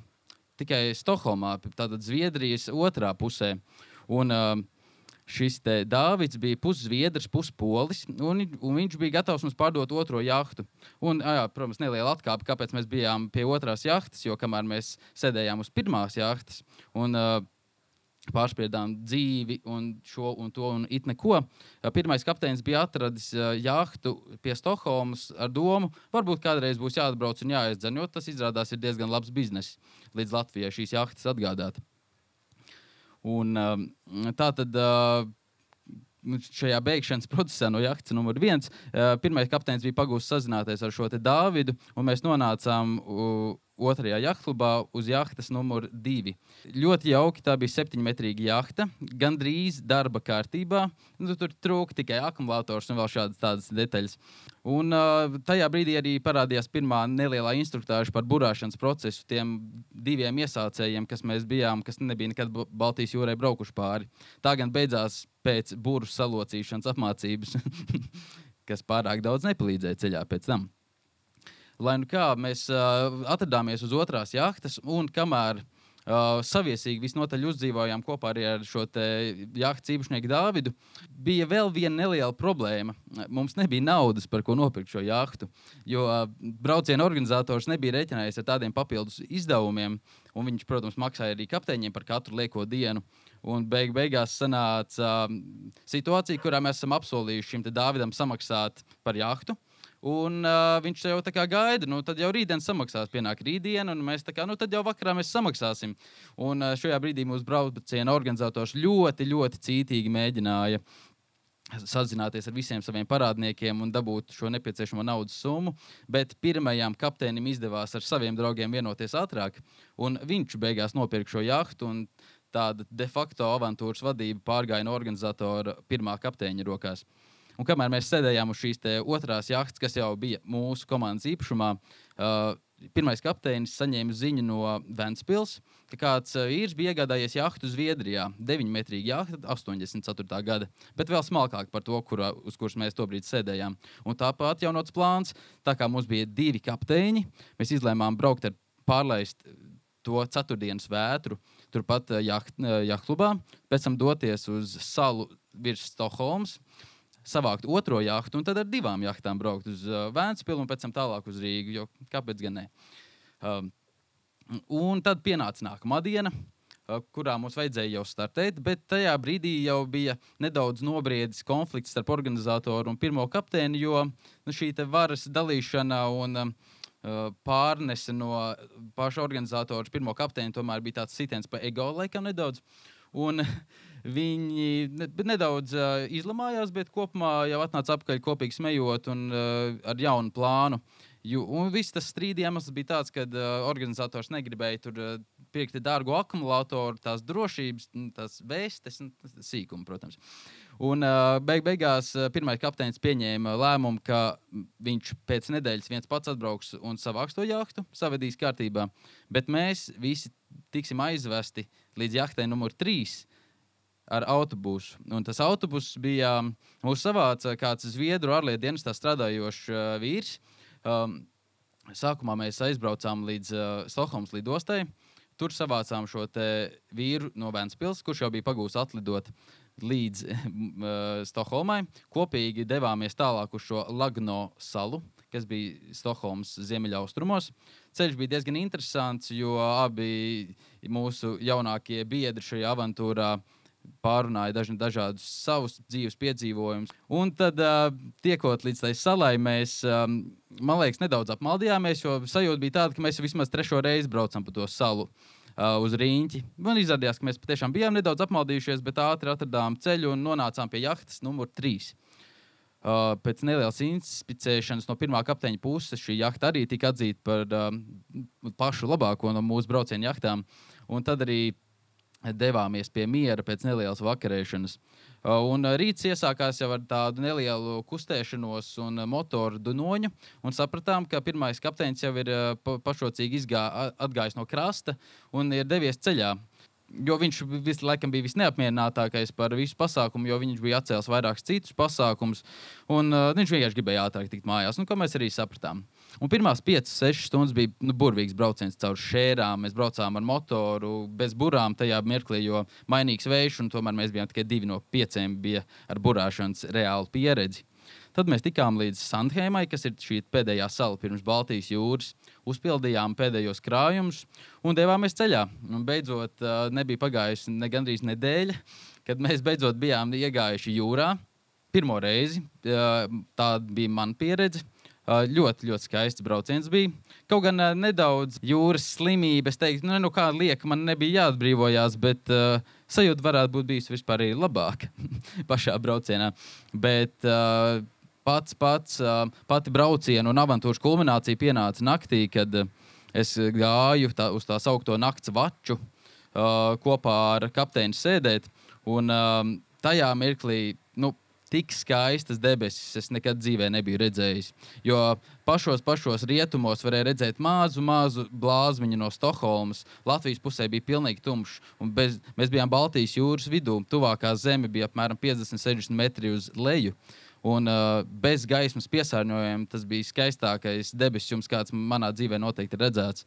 tikai Stokholmā, tātad Zviedrijas otrā pusē. Un, uh, šis Dārvids bija puszviedrs, puspolis, un, un viņš bija gatavs mums pārdot otro jahtu. Un, jā, protams, neliela atkāpe, kāpēc mēs bijām pie otrās jahtas, jo kamēr mēs sēdējām uz pirmās jahtas. Un, uh, pārspriedām dzīvi un šo un to un it neko. Pirmais kapteinis bija atradis jahtu pie Stokholmas ar domu, varbūt kādreiz būs jāatbrauc un jāizdzen, jo tas izrādās ir diezgan labs bizness līdz Latvijai šīs jahtas atgādāt. Un, tā tad šajā beigšanas procesā no jahtas numur viens, pirmais kapteinis bija pagūs sazināties ar šo Dāvidu, un mēs nonācām otrajā jachtklubā uz jahtas numur divi. Ļoti jauki, tā bija septiņmetrīga jahta, gandrīz darba kārtībā. Nu, tur trūka tikai akumulators un vēl šādas tādas detaļas. Un, uh, tajā brīdī arī parādījās pirmā nelielā instruktāža par burāšanas procesu tiem diviem iesācējiem, kas mēs bijām, kas nebija nekad Baltijas jūrā braukuši pāri. Tā gan beidzās pēc burbuļu salocīšanas apmācības, [laughs] kas pārāk daudz nepalīdzēja ceļā pēc tam. Lai nu kā mēs uh, atradāmies uz otrās jahtas, un kamēr uh, saviesīgi visnotaļ uzdzīvojām kopā arī ar šo jahtas īpašnieku Dāvidu, bija vēl viena neliela problēma. Mums nebija naudas, par ko nopirkt šo jahtu, jo uh, brauciena organizators nebija rēķinājies ar tādiem papildus izdevumiem, un viņš, protams, maksāja arī kapteiņiem par katru lieko dienu. Un beig beigās sanāca uh, situācija, kurā mēs esam apsolījuši šim Dāvidam samaksāt par jahtu. Un uh, viņš jau tā kā gaida, nu tad jau rītdien samaksās, pienāk rītdiena, un mēs tā kā, nu tad jau vakarā mēs samaksāsim. Un uh, šajā brīdī mūsu brauciena organizators ļoti, ļoti cītīgi mēģināja sazināties ar visiem saviem parādniekiem un dabūt šo nepieciešamo naudas summu. Bet pirmajam kapteinim izdevās ar saviem draugiem vienoties ātrāk, un viņš beigās nopirka šo jahtu. Tāda de facto avantūras vadība pārgāja no organizatora pirmā kapteiņa rokās. Un kamēr mēs sēdējām uz šīs otrās jahtas, kas jau bija mūsu komandas īpašumā, uh, pirmais kapteinis saņēma ziņu no Vēncpils, ka kāds uh, vīrs bija iegādājies jahtu Zviedrijā. 9 metrīga jahta, 84. gada, bet vēl smalkāk par to, kura, uz kuras mēs tobrīd sēdējām. Un tāpat jaunots plāns, tā kā mums bija divi kapteiņi, mēs izlēmām braukt ar pārlaist to ceturtdienas vētru, turpat uh, jacht, jachtklubā, pēc tam doties uz salu virs Stokholmas savākt otro jahtu un tad ar divām jahtām braukt uz uh, Vēncpilsnu un pēc tam tālāk uz Rīgu. Jo, kāpēc gan ne? Um, un tad pienāca nākamā diena. Uh, kurā mums vajadzēja jau startēt, bet tajā brīdī jau bija nedaudz nobriedis konflikts starp organizatoru un pirmo kapteini, jo nu, šī varas dalīšana un um, uh, pārnese no paša organizatora uz pirmo kapteini tomēr bija tāds sitiens pa ego laikam nedaudz. Un, Viņi nedaudz uh, izlamājās, bet kopumā jau atnāca apakaļ kopīgi smējot un uh, ar jaunu plānu. Ju, un viss tas strīdījums iemesls bija tāds, ka uh, organizators negribēja tur uh, pirkt dārgu akumulātoru, tās drošības, tās vēstes, sīkumu, protams. Un uh, beig beigās uh, pirmais kapteinis pieņēma lēmumu, ka viņš pēc nedēļas viens pats atbrauks un savāks to jahtu, savedīs kārtībā. Bet mēs visi tiksim aizvesti līdz jahtai numur 3 ar autobusu. Un tas autobuss bija mūsu savāca kāds Zviedru ārlietu dienestā strādājošs uh, vīrs. Um, sākumā mēs aizbraucām līdz uh, Stokholmas lidostai. Tur savācām šo vīru no Vēncpils, kurš jau bija pagūs atlidot līdz [laughs] uh, Stokholmai. Kopīgi devāmies tālāk uz šo Lagno salu, kas bija Stokholmas ziemeļaustrumos. Ceļš bija diezgan interesants, jo abi mūsu jaunākie biedri šajā avantūrā uh, pārunāja daži, dažādus savus dzīves piedzīvojumus. Un tad, uh, tiekot līdz tai salai, mēs, um, man liekas, nedaudz apmaldījāmies, jo sajūta bija tāda, ka mēs vismaz trešo reizi braucam pa to salu. Uh, uz rīņķi. Man izrādījās, ka mēs patiešām bijām nedaudz apmaldījušies, bet ātri atradām ceļu un nonācām pie jahtas numur 3. Uh, pēc nelielas inspicēšanas no pirmā kapteiņa puses šī jahta arī tika atzīta par uh, pašu labāko no mūsu brauciena jahtām. Un tad arī devāmies pie miera pēc nelielas vakarēšanas. Uh, un uh, rīts iesākās jau ar tādu nelielu kustēšanos un uh, motoru dunoņu. Un sapratām, ka pirmais kapteinis jau ir pašocīgi izgā, atgājis no krasta un ir devies ceļā. Jo viņš visu laiku bija visneapmierinātākais par visu pasākumu, jo viņš bija atcēlis vairākus citus pasākumus. Un, uh, viņš vienkārši gribēja ātrāk tikt mājās, nu, ko mēs arī sapratām. Un pirmās 5-6 stundas bija nu, burvīgs brauciens caur šērām. Mēs braucām ar motoru, bez burām tajā mirklī, jo mainīgs vējš, un tomēr mēs bijām tikai divi no pieciem, bija ar burāšanas reālu pieredzi. Tad mēs tikām līdz Sandhēmai, kas ir šī pēdējā sala pirms Baltijas jūras. Uzpildījām pēdējos krājumus un devāmies ceļā. Un beidzot, nebija pagājusi ne gandrīz nedēļa, kad mēs beidzot bijām iegājuši jūrā. Pirmo reizi tā bija mana pieredze. Ļoti, ļoti skaists brauciens bija. Kaut gan nedaudz jūras slimības, teiktu, nu, nu kāda lieka man nebija jāatbrīvojās, bet uh, sajūta varētu būt bijusi vispār arī labāka [laughs] pašā braucienā. Bet, uh, pats, pats, pati brauciena un avantūras kulminācija pienāca naktī, kad es gāju tā, uz tā saucamo nakts vaču uh, kopā ar kapteini sēdēt. Un, um, tajā mirklī nu, tik skaistas debesis es nekad dzīvē nebiju redzējis. Jo pašos, pašos rietumos varēja redzēt mazu, mazu blāzmiņu no Stokholmas. Latvijas pusē bija pilnīgi tumšs. Bez, mēs bijām Baltijas jūras vidū. Tuvākā zeme bija apmēram 50-60 metri uz leju. Un uh, bez gaismas piesārņojuma tas bija skaistākais debesis, jums kāds manā dzīvē noteikti redzēts.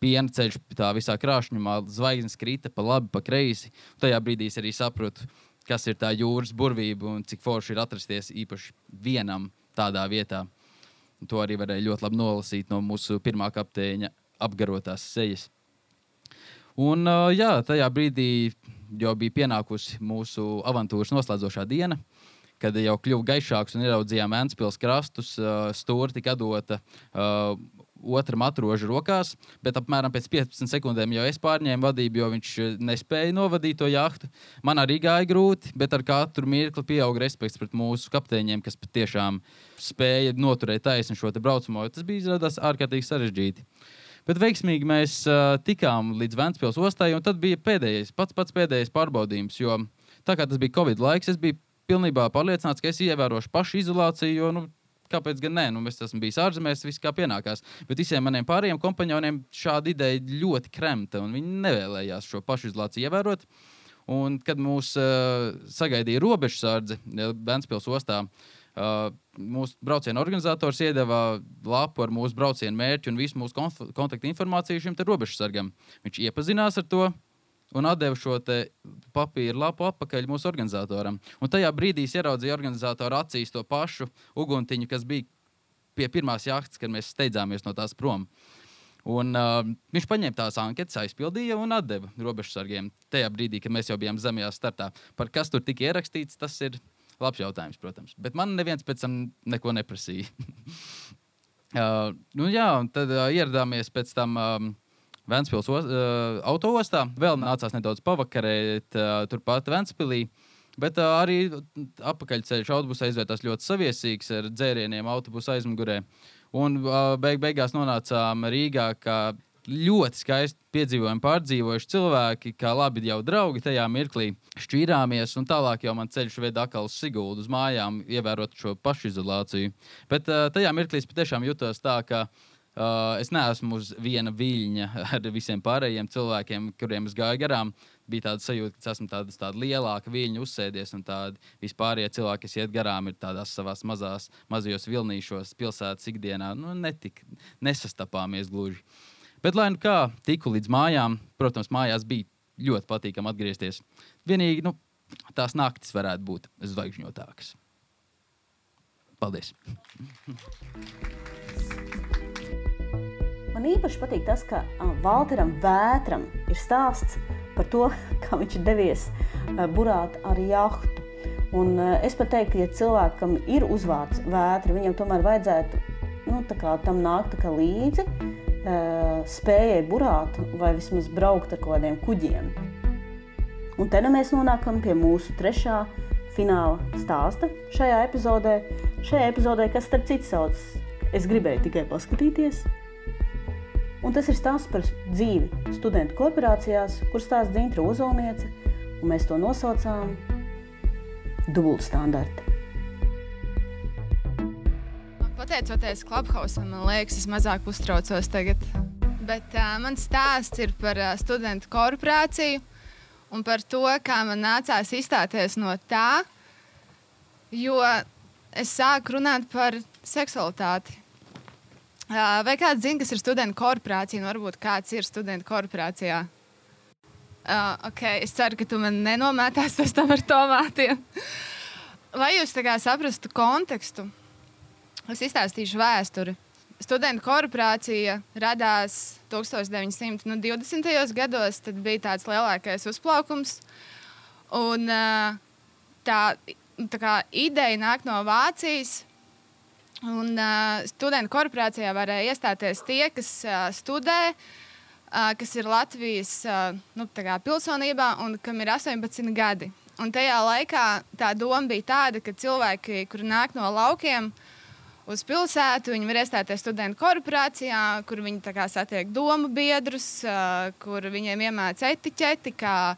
Piena ceļš tā visā krāšņumā, zvaigznes krita pa labi, pa kreisi. Tajā brīdī es arī saprotu, kas ir tā jūras burvība un cik forši ir atrasties īpaši vienam tādā vietā. Un to arī varēja ļoti labi nolasīt no mūsu pirmā kapteiņa apgarotās sejas. Un, uh, jā, tajā brīdī jau bija pienākusi mūsu avantūras noslēdzošā diena. Uh, kad jau kļuva gaišāks un ieraudzījām Vēncpils krastus, stūri tika dota uh, otram atrožu rokās, bet apmēram pēc 15 sekundēm jau es pārņēmu vadību, jo viņš nespēja novadīt to jahtu. Man arī gāja grūti, bet ar katru mirkli pieauga respekts pret mūsu kapteiņiem, kas patiešām spēja noturēt taisnu šo braucamo. Tas bija izrādās ārkārtīgi sarežģīti. Bet veiksmīgi mēs uh, tikām līdz Vēncpils ostai, un tad bija pēdējais, pats, pats pēdējais pārbaudījums. Jo tā kā tas bija Covid laiks, es biju pilnībā pārliecināts, ka es ievērošu pašu izolāciju. Jo, nu, kāpēc gan nē, nu, es esmu bijis ārzemēs, viss kā pienākās. Bet visiem maniem pārējiem kompanioniem šāda ideja ļoti kremta, un viņi nevēlējās šo pašizolāciju ievērot. Un, kad mūs uh, sagaidīja robežsardze Bēnspils ostā, uh, mūsu brauciena organizators iedeva lapu ar mūsu brauciena mērķi un visu mūsu kontaktu informāciju šim robežsargam. Viņš iepazinās ar to, un atdeva šo papīra lapu atpakaļ mūsu organizatoram. Un tajā brīdī es ieraudzīju organizatoru acīs to pašu uguntiņu, kas bija pie pirmās jahtas, kad mēs steidzāmies no tās prom. Un, uh, viņš paņēma tās anketas, aizpildīja un deva robežsargiem. Tajā brīdī, kad mēs jau bijām zemajā startā, par kas tur tika ierakstīts, tas ir labs jautājums, protams. Bet man neviens pēc tam neko neprasīja. [laughs] uh, nu, jā, un tad uh, ieradāmies pēc tam. Um, Vēncpils uh, autoostā. Vēl nācās nedaudz pavakarēt uh, turpat Vēncpilī. Bet uh, arī apakaļceļš autobusā izvērtās ļoti saviesīgs ar dzērieniem autobusu aizmugurē. Un uh, beig beigās nonācām Rīgā, kā ļoti skaisti piedzīvojumi, pārdzīvojuši cilvēki, kā labi jau draugi tajā mirklī. Šķīrāmies, un tālāk jau man ceļš veda atkal uz Siguldu, uz mājām, ievērot šo pašizolāciju. Bet uh, tajā mirklī es patiešām jutos tā, ka uh, es neesmu uz viena viļņa [laughs] ar visiem pārējiem cilvēkiem, kuriem es gāju garām. Bija tāda sajūta, ka esmu tāda, tāda lielāka viļņa uzsēdies, un tādi vispārējie cilvēki, kas iet garām, ir tādās savās mazās, mazajos vilnīšos, pilsētas ikdienā. Nu, netik, nesastapāmies gluži. Bet, lai nu kā, tiku līdz mājām, protams, mājās bija ļoti patīkami atgriezties. Vienīgi nu, tās naktis varētu būt zvaigžņotākas. Paldies! [laughs] Man īpaši patīk tas, ka Valteram Vētram ir stāsts par to, [laughs] kā viņš ir devies burāt ar jahtu. Un es pat teiktu, ka, ja cilvēkam ir uzvārds vētra, viņam tomēr vajadzētu nu, tam nākt līdzi, spējai burāt vai vismaz braukt ar kaut kādiem kuģiem. Un te nu mēs nonākam pie mūsu trešā fināla stāsta šajā epizodē. Šajā epizodē, kas starp citu sauc, es gribēju tikai paskatīties, Un tas ir stāsts par dzīvi studentu korporācijās, kur stāsta Dzintra Ozolniece, un mēs to nosaucām dubultstandarti. Pateicoties Clubhouse-am, man liekas, es mazāk uztraucos tagad. Bet uh, mans stāsts ir par uh, studentu korporāciju un par to, kā man nācās izstāties no tā, jo es sāku runāt par seksualitāti. Vai kāds zina, kas ir studentu korporācija? Nu, varbūt kāds ir studentu korporācijā. Uh, okay. Es ceru, ka tu man nenomētās pēc tam ar tomātiem. Lai jūs saprastu kontekstu, es izstāstīšu vēsturi. Studentu korporācija radās 1920. Nu, gados, tad bija tāds lielākais uzplaukums. Un, uh, tā, tā kā ideja nāk no Vācijas, Un, uh, studentu korporācijā varēja iestāties tie, kas uh, studē, uh, kas ir Latvijas uh, nu, pilsonībā un kam ir 18 gadi. Un tajā laikā tā doma bija tāda, ka cilvēki, kuri nāk no laukiem uz pilsētu. Viņi var iestāties studentu korporācijā, kur viņi satiek domu biedrus, uh, kur viņiem iemāca etiķeti, kā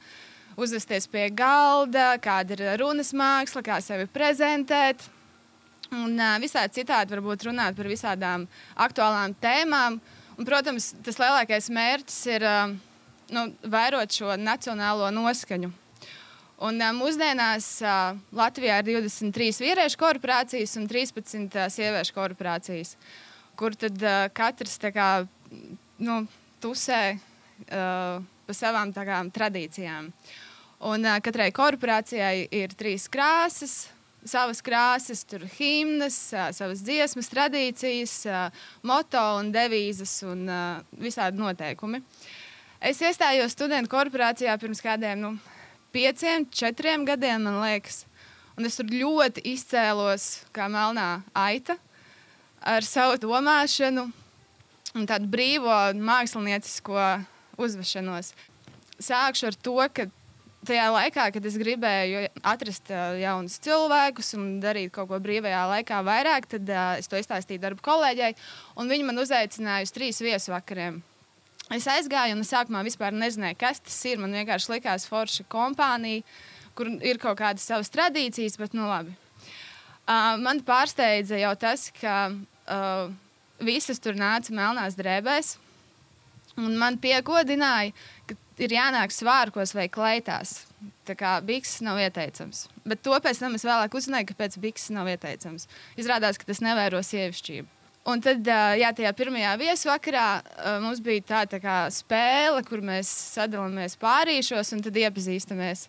uzvesties pie galda, kāda ir runas māksla, kā sevi prezentēt. Un uh, visādi citādi varbūt runāt par visādām aktuālām tēmām. Un, protams, tas lielākais mērķis ir uh, nu, vērot šo nacionālo noskaņu. Un, uh, mūsdienās uh, Latvijā ir 23 vīriešu korporācijas un 13 uh, sieviešu korporācijas, kur tad uh, katrs kā, nu, tusē uh, pa savām kā, tradīcijām. Un, uh, katrai korporācijai ir trīs krāsas, savas krāsas, tur himnas, savas dziesmas, tradīcijas, moto un devīzes un visādi noteikumi. Es iestājos studentu korporācijā pirms kādiem nu, pieciem, četriem gadiem, man liekas. Un es tur ļoti izcēlos kā melnā aita ar savu domāšanu un tādu brīvo māksliniecisko uzvešanos. Sākšu ar to, ka tajā laikā, kad es gribēju atrast uh, jaunus cilvēkus un darīt kaut ko brīvajā laikā vairāk, tad uh, es to izstāstīju darba kolēģei, viņa man uzaicināja uz trīs viesvakariem. Es aizgāju, un es sākumā vispār nezināju, kas tas ir. Man vienkārši likās forša kompānija, kur ir kaut kādas savas tradīcijas, bet nu labi. Uh, man pārsteidza jau tas, ka uh, visas tur nāca melnās drēbēs, un man piekodināja, ka ir jānāk svārkos vai kleitās. Tā kā bikses nav ieteicams. Bet to pēc tam es vēlāk uzzināju, kāpēc bikses nav ieteicams. Izrādās, ka tas nevēro sievišķību. Un tad, jā, tajā pirmajā viesvakarā mums bija tā, tā kā spēle, kur mēs sadalāmies pārīšos un tad iepazīstamies.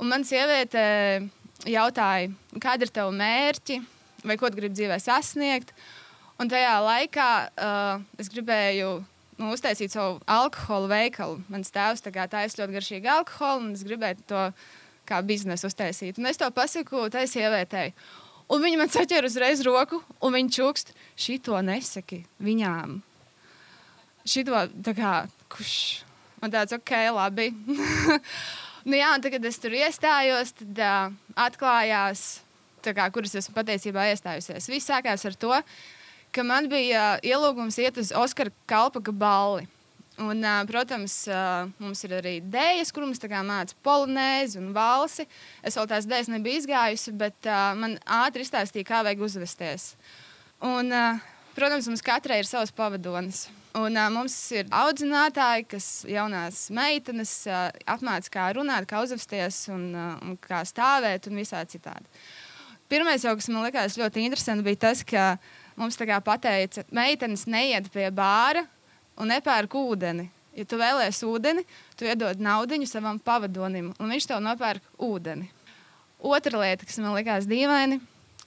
Un man sieviete jautāja, kāda ir tava mērķi, vai ko tu gribi dzīvē sasniegt. Un tajā laikā uh, es gribēju nu, uztaisīt savu alkohola veikalu. Mans tēvs taisa ļoti garšīgu alkoholu, un es gribēju to kā biznesu uztaisīt. Un es to pasaku tai sievietei. Un viņa man saķēra uzreiz roku, un viņa čukst, šito nesaki viņām. Šito, tā kā, kurš man tāds, ok, labi. [laughs] nu, jā, un tad, kad es tur iestājos, tad uh, atklājās, kā, kuras esmu patiesībā iestājusies. Viss sākās ar to, ka ka man bija ielūgums iet uz Oskara Kalpaka balli. Un, protams, mums ir arī dēļas, kur mums mācīja polonēzi un valsi. Es vēl tās dēļas nebiju izgājusi, bet man ātri izstāstīja, kā vajag uzvesties. Un, protams, mums katrai ir savs pavadonis. Un, mums ir audzinātāji, kas jaunās meitenes apmāca, kā runāt, kā uzvesties un, un kā stāvēt un visā citādi. Pirmais, jau, kas man likās ļoti interesanti, bija tas, ka uh, mums pateica, meitenes neiet pie bāra un nepērk ūdeni. Ja tu vēlēsies ūdeni, tu iedod naudu savam pavadonim, un viņš tev nopērk ūdeni. Otra lieta, kas man likās dīvaini,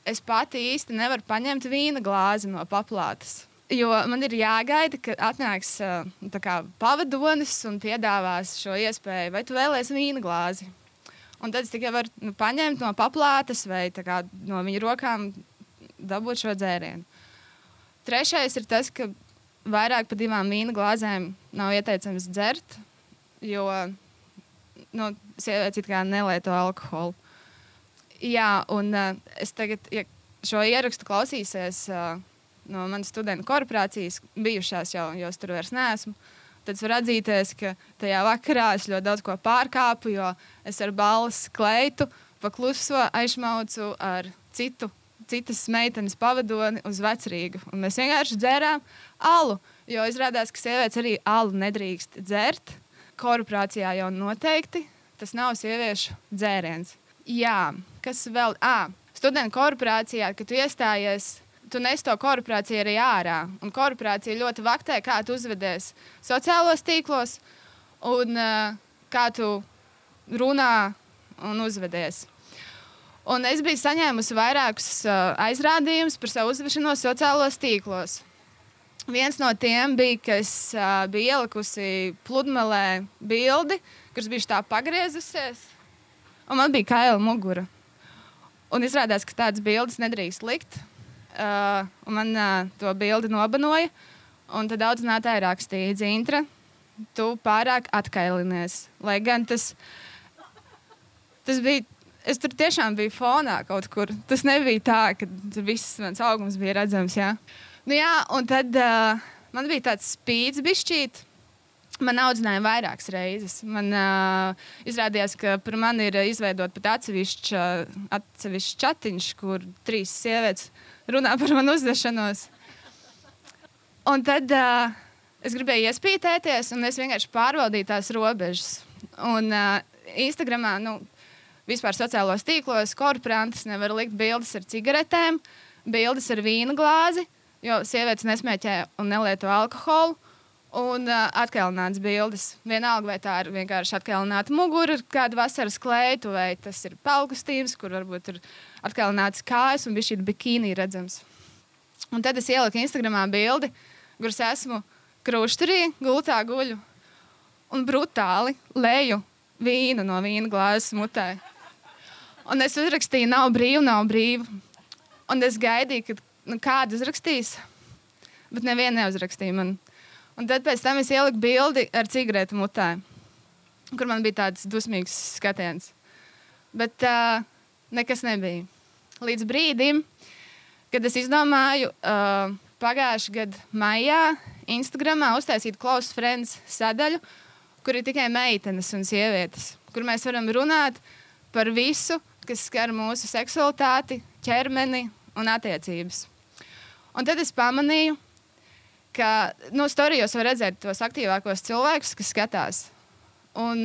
es pati īsti nevaru paņemt vīna glāzi no paplātes. Jo man ir jāgaida, ka atnāks kā, pavadonis un piedāvās šo iespēju, vai tu vēlēsies vīna glāzi. Un tad es tikai varu nu, paņemt no paplātes vai kā, no viņa rokām dabūt šo dzērienu. Trešais ir tas, ka vairāk par divām vīna glāzēm nav ieteicams dzert, jo nu, sievietes it kā nelieto alkoholu. Jā, un uh, es tagad, ja šo ierakstu klausīsies uh, no manas studentu korporācijas, bijušās jau, jo es tur vairs neesmu. Tad var atzīties, ka tajā vakarā es ļoti daudz ko pārkāpu, jo es ar balss kleitu pakluso aizmaucu ar citu citas meitenes pavadoni uz vecrīgu. Un mēs vienkārši dzērām alu. Jo izrādās, ka sievietes arī alu nedrīkst dzert. Korporācijā jau noteikti tas nav sieviešu dzēriens. Jā, kas vēl? À, studentu korporācijā, kad tu iestājies, tu nes to korporāciju arī ārā. Un korporācija ļoti vaktē, kā tu uzvedies sociālos tīklos un uh, kā tu runā un uzvedies. Un es biju saņēmusi vairākus uh, aizrādījumus par savu uzvešanos sociālos tīklos. Viens no tiem bija, ka es uh, biju ielikusi pludmalē bildi, kuras bija tā pagriezusies, un man bija kaila mugura. Un izrādās, ka tādas bildes nedrīkst likt. Uh, man uh, to bildi nobanoja, un tad audzinātāji rakstīja, Zintra, tu pārāk atkailinies. Lai gan tas, tas bija es tur tiešām biju fonā kaut kur. Tas nebija tā, ka viss mans augums bija redzams. Jā, nu, jā un tad uh, man bija tāds spīdis, bišķīt. Man audzināja vairākas reizes. Man uh, izrādījās, ka par mani ir izveidota pat atsevišķa, atsevišķa chatiņš, kur trīs sievietes runā par manu uzvešanos. Un tad uh, es gribēju iespītēties, un es vienkārši pārvaldīju tās robežas. Un uh, Instagramā, nu, vispār sociālos tīklos, korporantus nevar likt bildes ar cigaretēm, bildes ar vīna glāzi, jo sievietes nesmēķē un nelieto alkoholu un uh, atkalnāts bildes. Vienalga, vai tā ir vienkārši atkalnāta mugura, kāda vasaras kleitu, vai tas ir palkustīms, kur varbūt ir atkalnāts kājas un bija šī bikīni redzams. Un tad es ieliku Instagramā bildi, kuras esmu krusturī, gultā guļu un brutāli leju vīnu no vīna glāzes mutē. Un es uzrakstīju, nav brīvi, nav brīvi. Un es gaidīju, kad nu, kādu uzrakstīs, bet nevienu neuzrakstīja man. Un tad pēc tam es ieliku bildi ar cigaretu mutē, kur man bija tāds dusmīgs skatiens. Bet uh, nekas nebija. Līdz brīdim, kad es izdomāju uh, pagājušā gada maijā Instagramā uztaisīt Close Friends sadaļu, kur ir tikai meitenes un sievietes, kur mēs varam runāt par visu, kas skar mūsu seksualitāti, ķermeni un attiecības. Un tad es pamanīju, ka no storijos var redzēt tos aktīvākos cilvēkus, kas skatās. Un,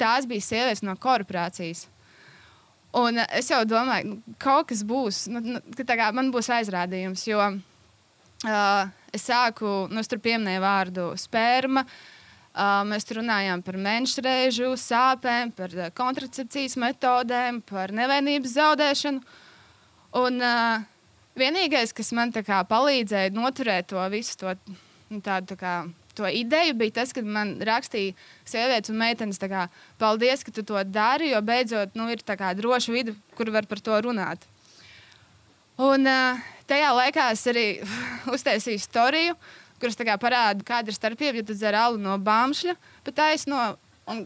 tās bija sievietes no korporācijas. Un es jau domāju, ka kaut kas būs, nu, nu, ka man būs aizrādījums. Jo uh, es sāku, nu, tur pieminēju vārdu sperma. Uh, mēs tur runājām par menšreizu, sāpēm, par uh, kontracepcijas metodēm, par nevainības zaudēšanu. Un, uh, Vienīgais, kas man kā, palīdzēja noturēt to visu to, nu, tādu, tā kā, to ideju, bija tas, ka man rakstīja sievietes un meitenes, kā, paldies, ka tu to dari, jo beidzot nu, ir kā, droša vide, kur var par to runāt. Un uh, tajā laikā es arī [laughs] uztaisīju storiju, kuras parāda, kāda ir starpība, ja tu dzer alu no bāmšļa, pa taisno. Un,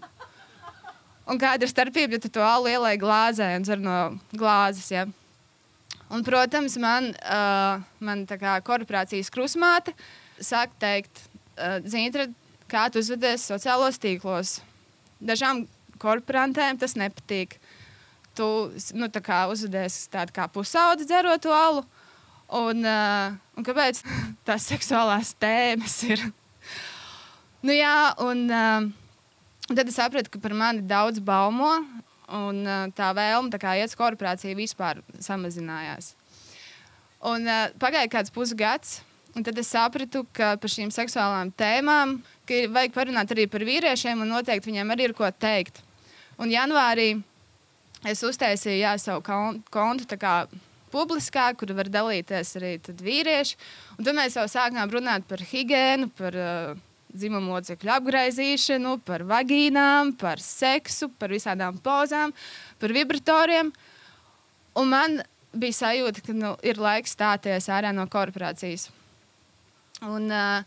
un kāda ir starpība, ja tu to alu ielai glāzē un dzer no glāzes. Ja? Un, protams, man, uh, man kā korporācijas krusmāte sāk teikt, uh, Zintra, kā tu uzvedies sociālos tīklos. Dažām korporantēm tas nepatīk. Tu nu, uzvedies tādu kā pusaudzi dzerot alu. Un, uh, un kāpēc tās seksuālās tēmas ir? nu, jā, un, uh, tad es sapratu, ka par mani daudz baumo. Un uh, tā vēlme tā kā, iet uz korporāciju vispār samazinājās. Un, uh, pagāja kāds pusgads, un tad es sapratu, ka par šīm seksuālām tēmām vajag parunāt arī par vīriešiem, un noteikti viņiem arī ir ko teikt. Un janvārī es uztaisīju jā, savu kontu kā, publiskā, kur var dalīties arī vīrieši. Un tad mēs jau sākām runāt par higiēnu, par uh, dzimumu locekļu apgaizīšanu, par vagīnām, par seksu, par visādām pozām, par vibratoriem. Un man bija sajūta, ka nu, ir laiks stāties ārā no korporācijas. Un, uh,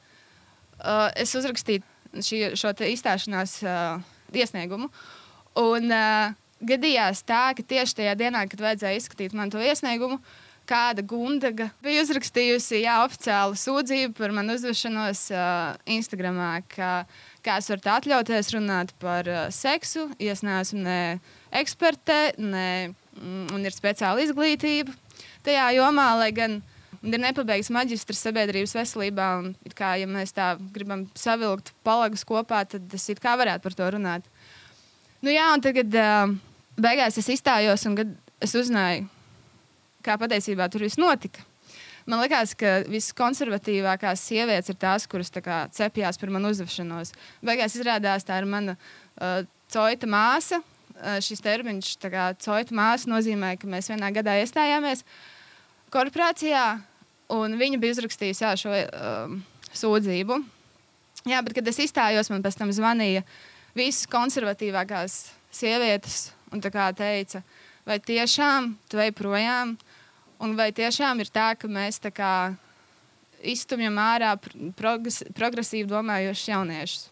uh, es uzrakstīju šī, šo izstāšanās uh, iesniegumu. Un, uh, gadījās tā, ka tieši tajā dienā, kad vajadzēja izskatīt man to iesniegumu, kāda gundaga bija uzrakstījusi jā, oficiālu sūdzību par manu uzvešanos uh, Instagram. Ka, kā es varu atļauties runāt par uh, seksu, ja es neesmu ne eksperte, ne mm, ir speciāla izglītība tajā jomā, lai gan ir nepabeigts maģistrs sabiedrības veselībā. Un, kā, ja mēs tā gribam savilkt palagus kopā, tad es kā varētu par to runāt. Nu, jā, un tagad uh, beigās es izstājos un es uzzināju, kā patiesībā tur viss notika. Man liekas, ka viskonservatīvākās sievietes ir tās, kuras kā, cepjās par manu uzvešanos. Beigās izrādās, tā ir mana uh, coita māsa. Uh, šis termiņš, kā coita māsa, nozīmē, ka mēs vienā gadā iestājāmies korporācijā, un viņa bija uzrakstījusi jā, šo um, sūdzību. Jā, bet, kad es izstājos, man pēc tam zvanīja visas konservatīvākās sievietes un teica, vai tiešām tu ej projām? Un vai tiešām ir tā, ka mēs tā kā izstumjam ārā progres, progresīvi domājošus jauniešus?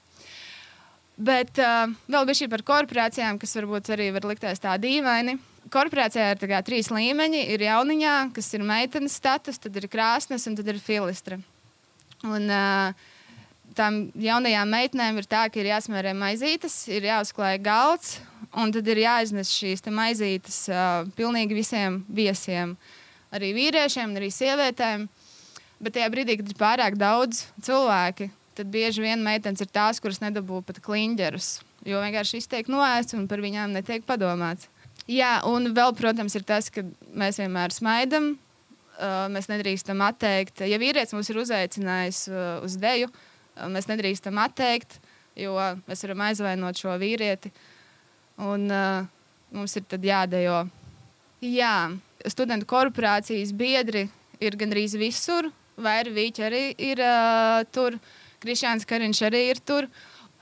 Bet uh, vēl bija šī par korporācijām, kas varbūt arī var likties tā dīvaini. Korporācijā ir kā, trīs līmeņi. Ir jauniņā, kas ir meitenes status, tad ir krāsnes un tad ir filistra. Un, uh, tām jaunajām meitenēm ir tā, ka ir jāsmērē maizītes, ir jāuzklāj galds, un tad ir jāiznes šīs maizītes uh, pilnīgi visiem viesiem. Arī vīriešiem, arī sievietēm. Bet tajā brīdī, kad ir pārāk daudz cilvēku, tad bieži vien meitenes ir tās, kuras nedabū pat kliņģerus. Jo vienkārši izteikti noēsts un par viņām netiek padomāts. Jā, un vēl, protams, ir tas, ka mēs vienmēr smaidām. Uh, mēs nedrīkstam atteikt, ja vīrietis mums ir uzaicinājis uh, uz deju, uh, mēs nedrīkstam atteikt, jo mēs varam aizvainot šo vīrieti. Un uh, mums ir jādejo. Jā, studentu korporācijas biedri ir gandrīz visur. Vairāk vīķi arī ir uh, tur. Krišāns Kariņš arī ir tur.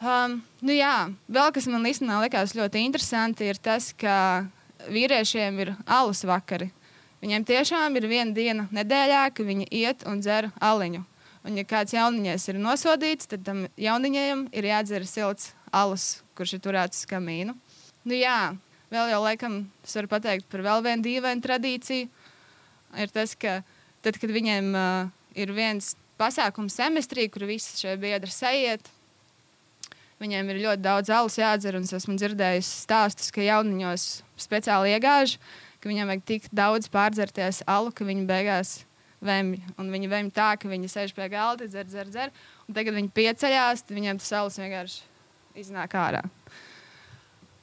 Um, nu jā, vēl kas man īstenībā likās ļoti interesanti, ir tas, ka vīriešiem ir alus vakari. Viņiem tiešām ir viena diena nedēļā, ka viņi iet un dzer aliņu. Un, ja kāds jauniņais ir nosodīts, tad tam jauniņajam ir jādzer silts alus, kurš ir turēts uz kamīnu. Nu, jā, vēl jau laikam es varu pateikt par vēl vienu dīvainu tradīciju. Ir tas, ka tad, kad viņiem uh, ir viens pasākumu semestrī, kur visi šie biedri sajiet. Viņiem ir ļoti daudz alus jādzer, es esmu dzirdējis stāstus, ka jauniņos speciāli iegāž, ka viņiem vajag tik daudz pārdzerties alu, ka viņi beigās vēmj. Un viņi vēmj tā, ka viņi sēž pie galda, dzer, dzer, dzer. Un tagad viņi pieceļās, tad viņiem tas alus vienkārši iznāk ārā.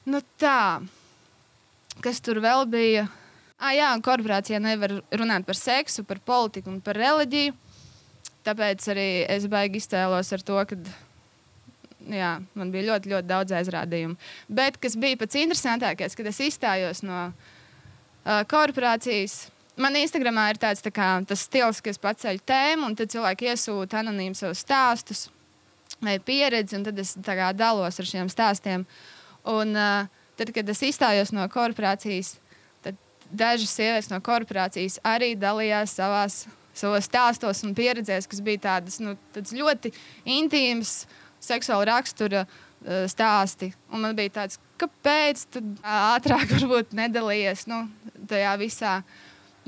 Nu tā, kas tur vēl bija? Ah, jā, korporācijā nevar runāt par seksu, par politiku un par reliģiju. Tāpēc arī es baigi iztēlos ar to, ka jā, man bija ļoti, ļoti daudz aizrādījumu. Bet kas bija pats interesantākais, kad es izstājos no uh, korporācijas. Man Instagramā ir tāds tā kā, stils, ka es paceļu tēmu, un tad cilvēki iesūta anonīmi savus stāstus vai pieredzi, un tad es kā, dalos ar šiem stāstiem. Un, uh, tad, kad es izstājos no korporācijas, tad dažas sievietes no korporācijas arī dalījās savās savos stāstos un pieredzēs, kas bija tādas nu, ļoti intīmas, seksuāla rakstura uh, stāsti. Un man bija tāds, kāpēc tu ātrāk varbūt nedalījies nu, tajā visā.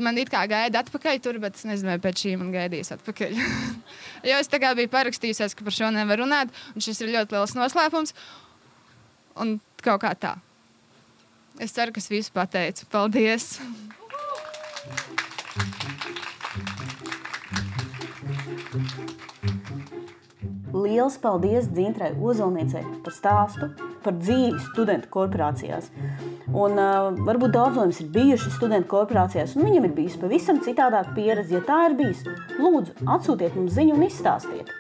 Man it kā gaida atpakaļ tur, bet es nezinu, vai pēc šī man gaidīs atpakaļ. [laughs] jo es tā kā biju parakstījusies, ka par šo nevar runāt, un šis ir ļoti liels noslēpums. Un kaut kā tā. Es ceru, ka es visu pateicu. Paldies! Liels paldies Dzintrai Ozolniecei par stāstu par dzīvi studentu korporācijās. Un, uh, varbūt daudzojums ir bijuši studentu korporācijās, un viņam ir bijusi pavisam citādāka pieredze. Ja tā ir bijusi, lūdzu, atsūtiet mums ziņu un izstāstiet.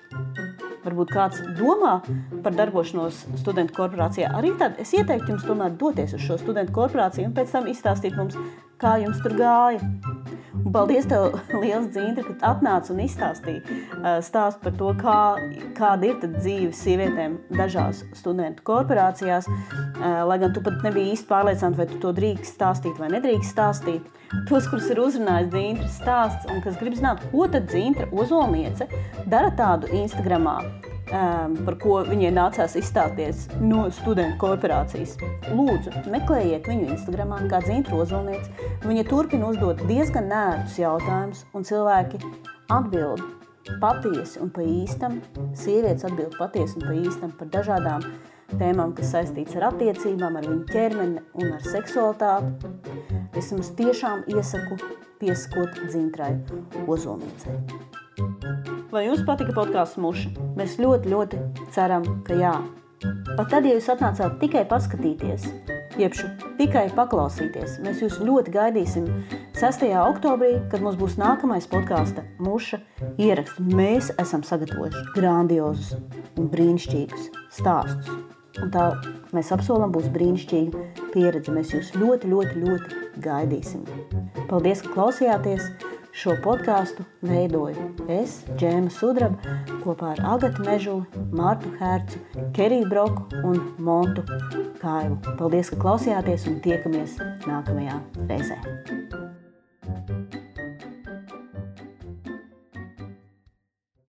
Varbūt kāds domā par darbošanos studentu korporācijā. Arī tad es ieteiktu jums tomēr doties uz šo studentu korporāciju un pēc tam izstāstīt mums, kā jums tur gāja. Paldies, tev, liels dzīve, ka atnāci un izstāstīji uh, stāstu par to, kā, kāda ir dzīve sievietēm dažās studentu korporācijās. Uh, lai gan tu pat nebija īsti pārliecināta, vai tu to drīkst stāstīt vai nedrīkst stāstīt. Tos, kurus ir uzrunājis Dzīves stāsts, un kas grib zināt, ko tad Dzīve Ozolniece dara tādu Instagramā, um, par ko viņai nācās izstāties no studentu korporācijas. Lūdzu, meklējiet viņu Instagram, kā Zīna Rozulniece. Viņa turpina uzdot diezgan nērtus jautājumus, un cilvēki atbild patiesi un pa īstam. Sievietes atbild patiesi un pa īstam par dažādām tēmām, kas saistīts ar attiecībām, ar viņu ķermeni un ar seksualitāti. Es jums tiešām iesaku pieskot dzintrai ozolniecei. Vai jums patika podkāsts muša? Mēs ļoti, ļoti ceram, ka jā. Pat tad, ja jūs atnācāt tikai paskatīties, jeb tikai paklausīties, mēs jūs ļoti gaidīsim 6. oktobrī, kad mums būs nākamais podkāsta muša ieraksts. Mēs esam sagatavojuši grandiozus un brīnišķīgus stāstus. Un tā mēs apsolam, būs brīnišķīga pieredze. Mēs jūs ļoti, ļoti, ļoti gaidīsim. Paldies, ka klausījāties! Šo podkāstu veidoju es, Džēma Sudraba, kopā ar Agatu Mežuli, Mārtu Hērcu, Keriju Broku un Montu Kailu. Paldies, ka klausījāties un tiekamies nākamajā reizē!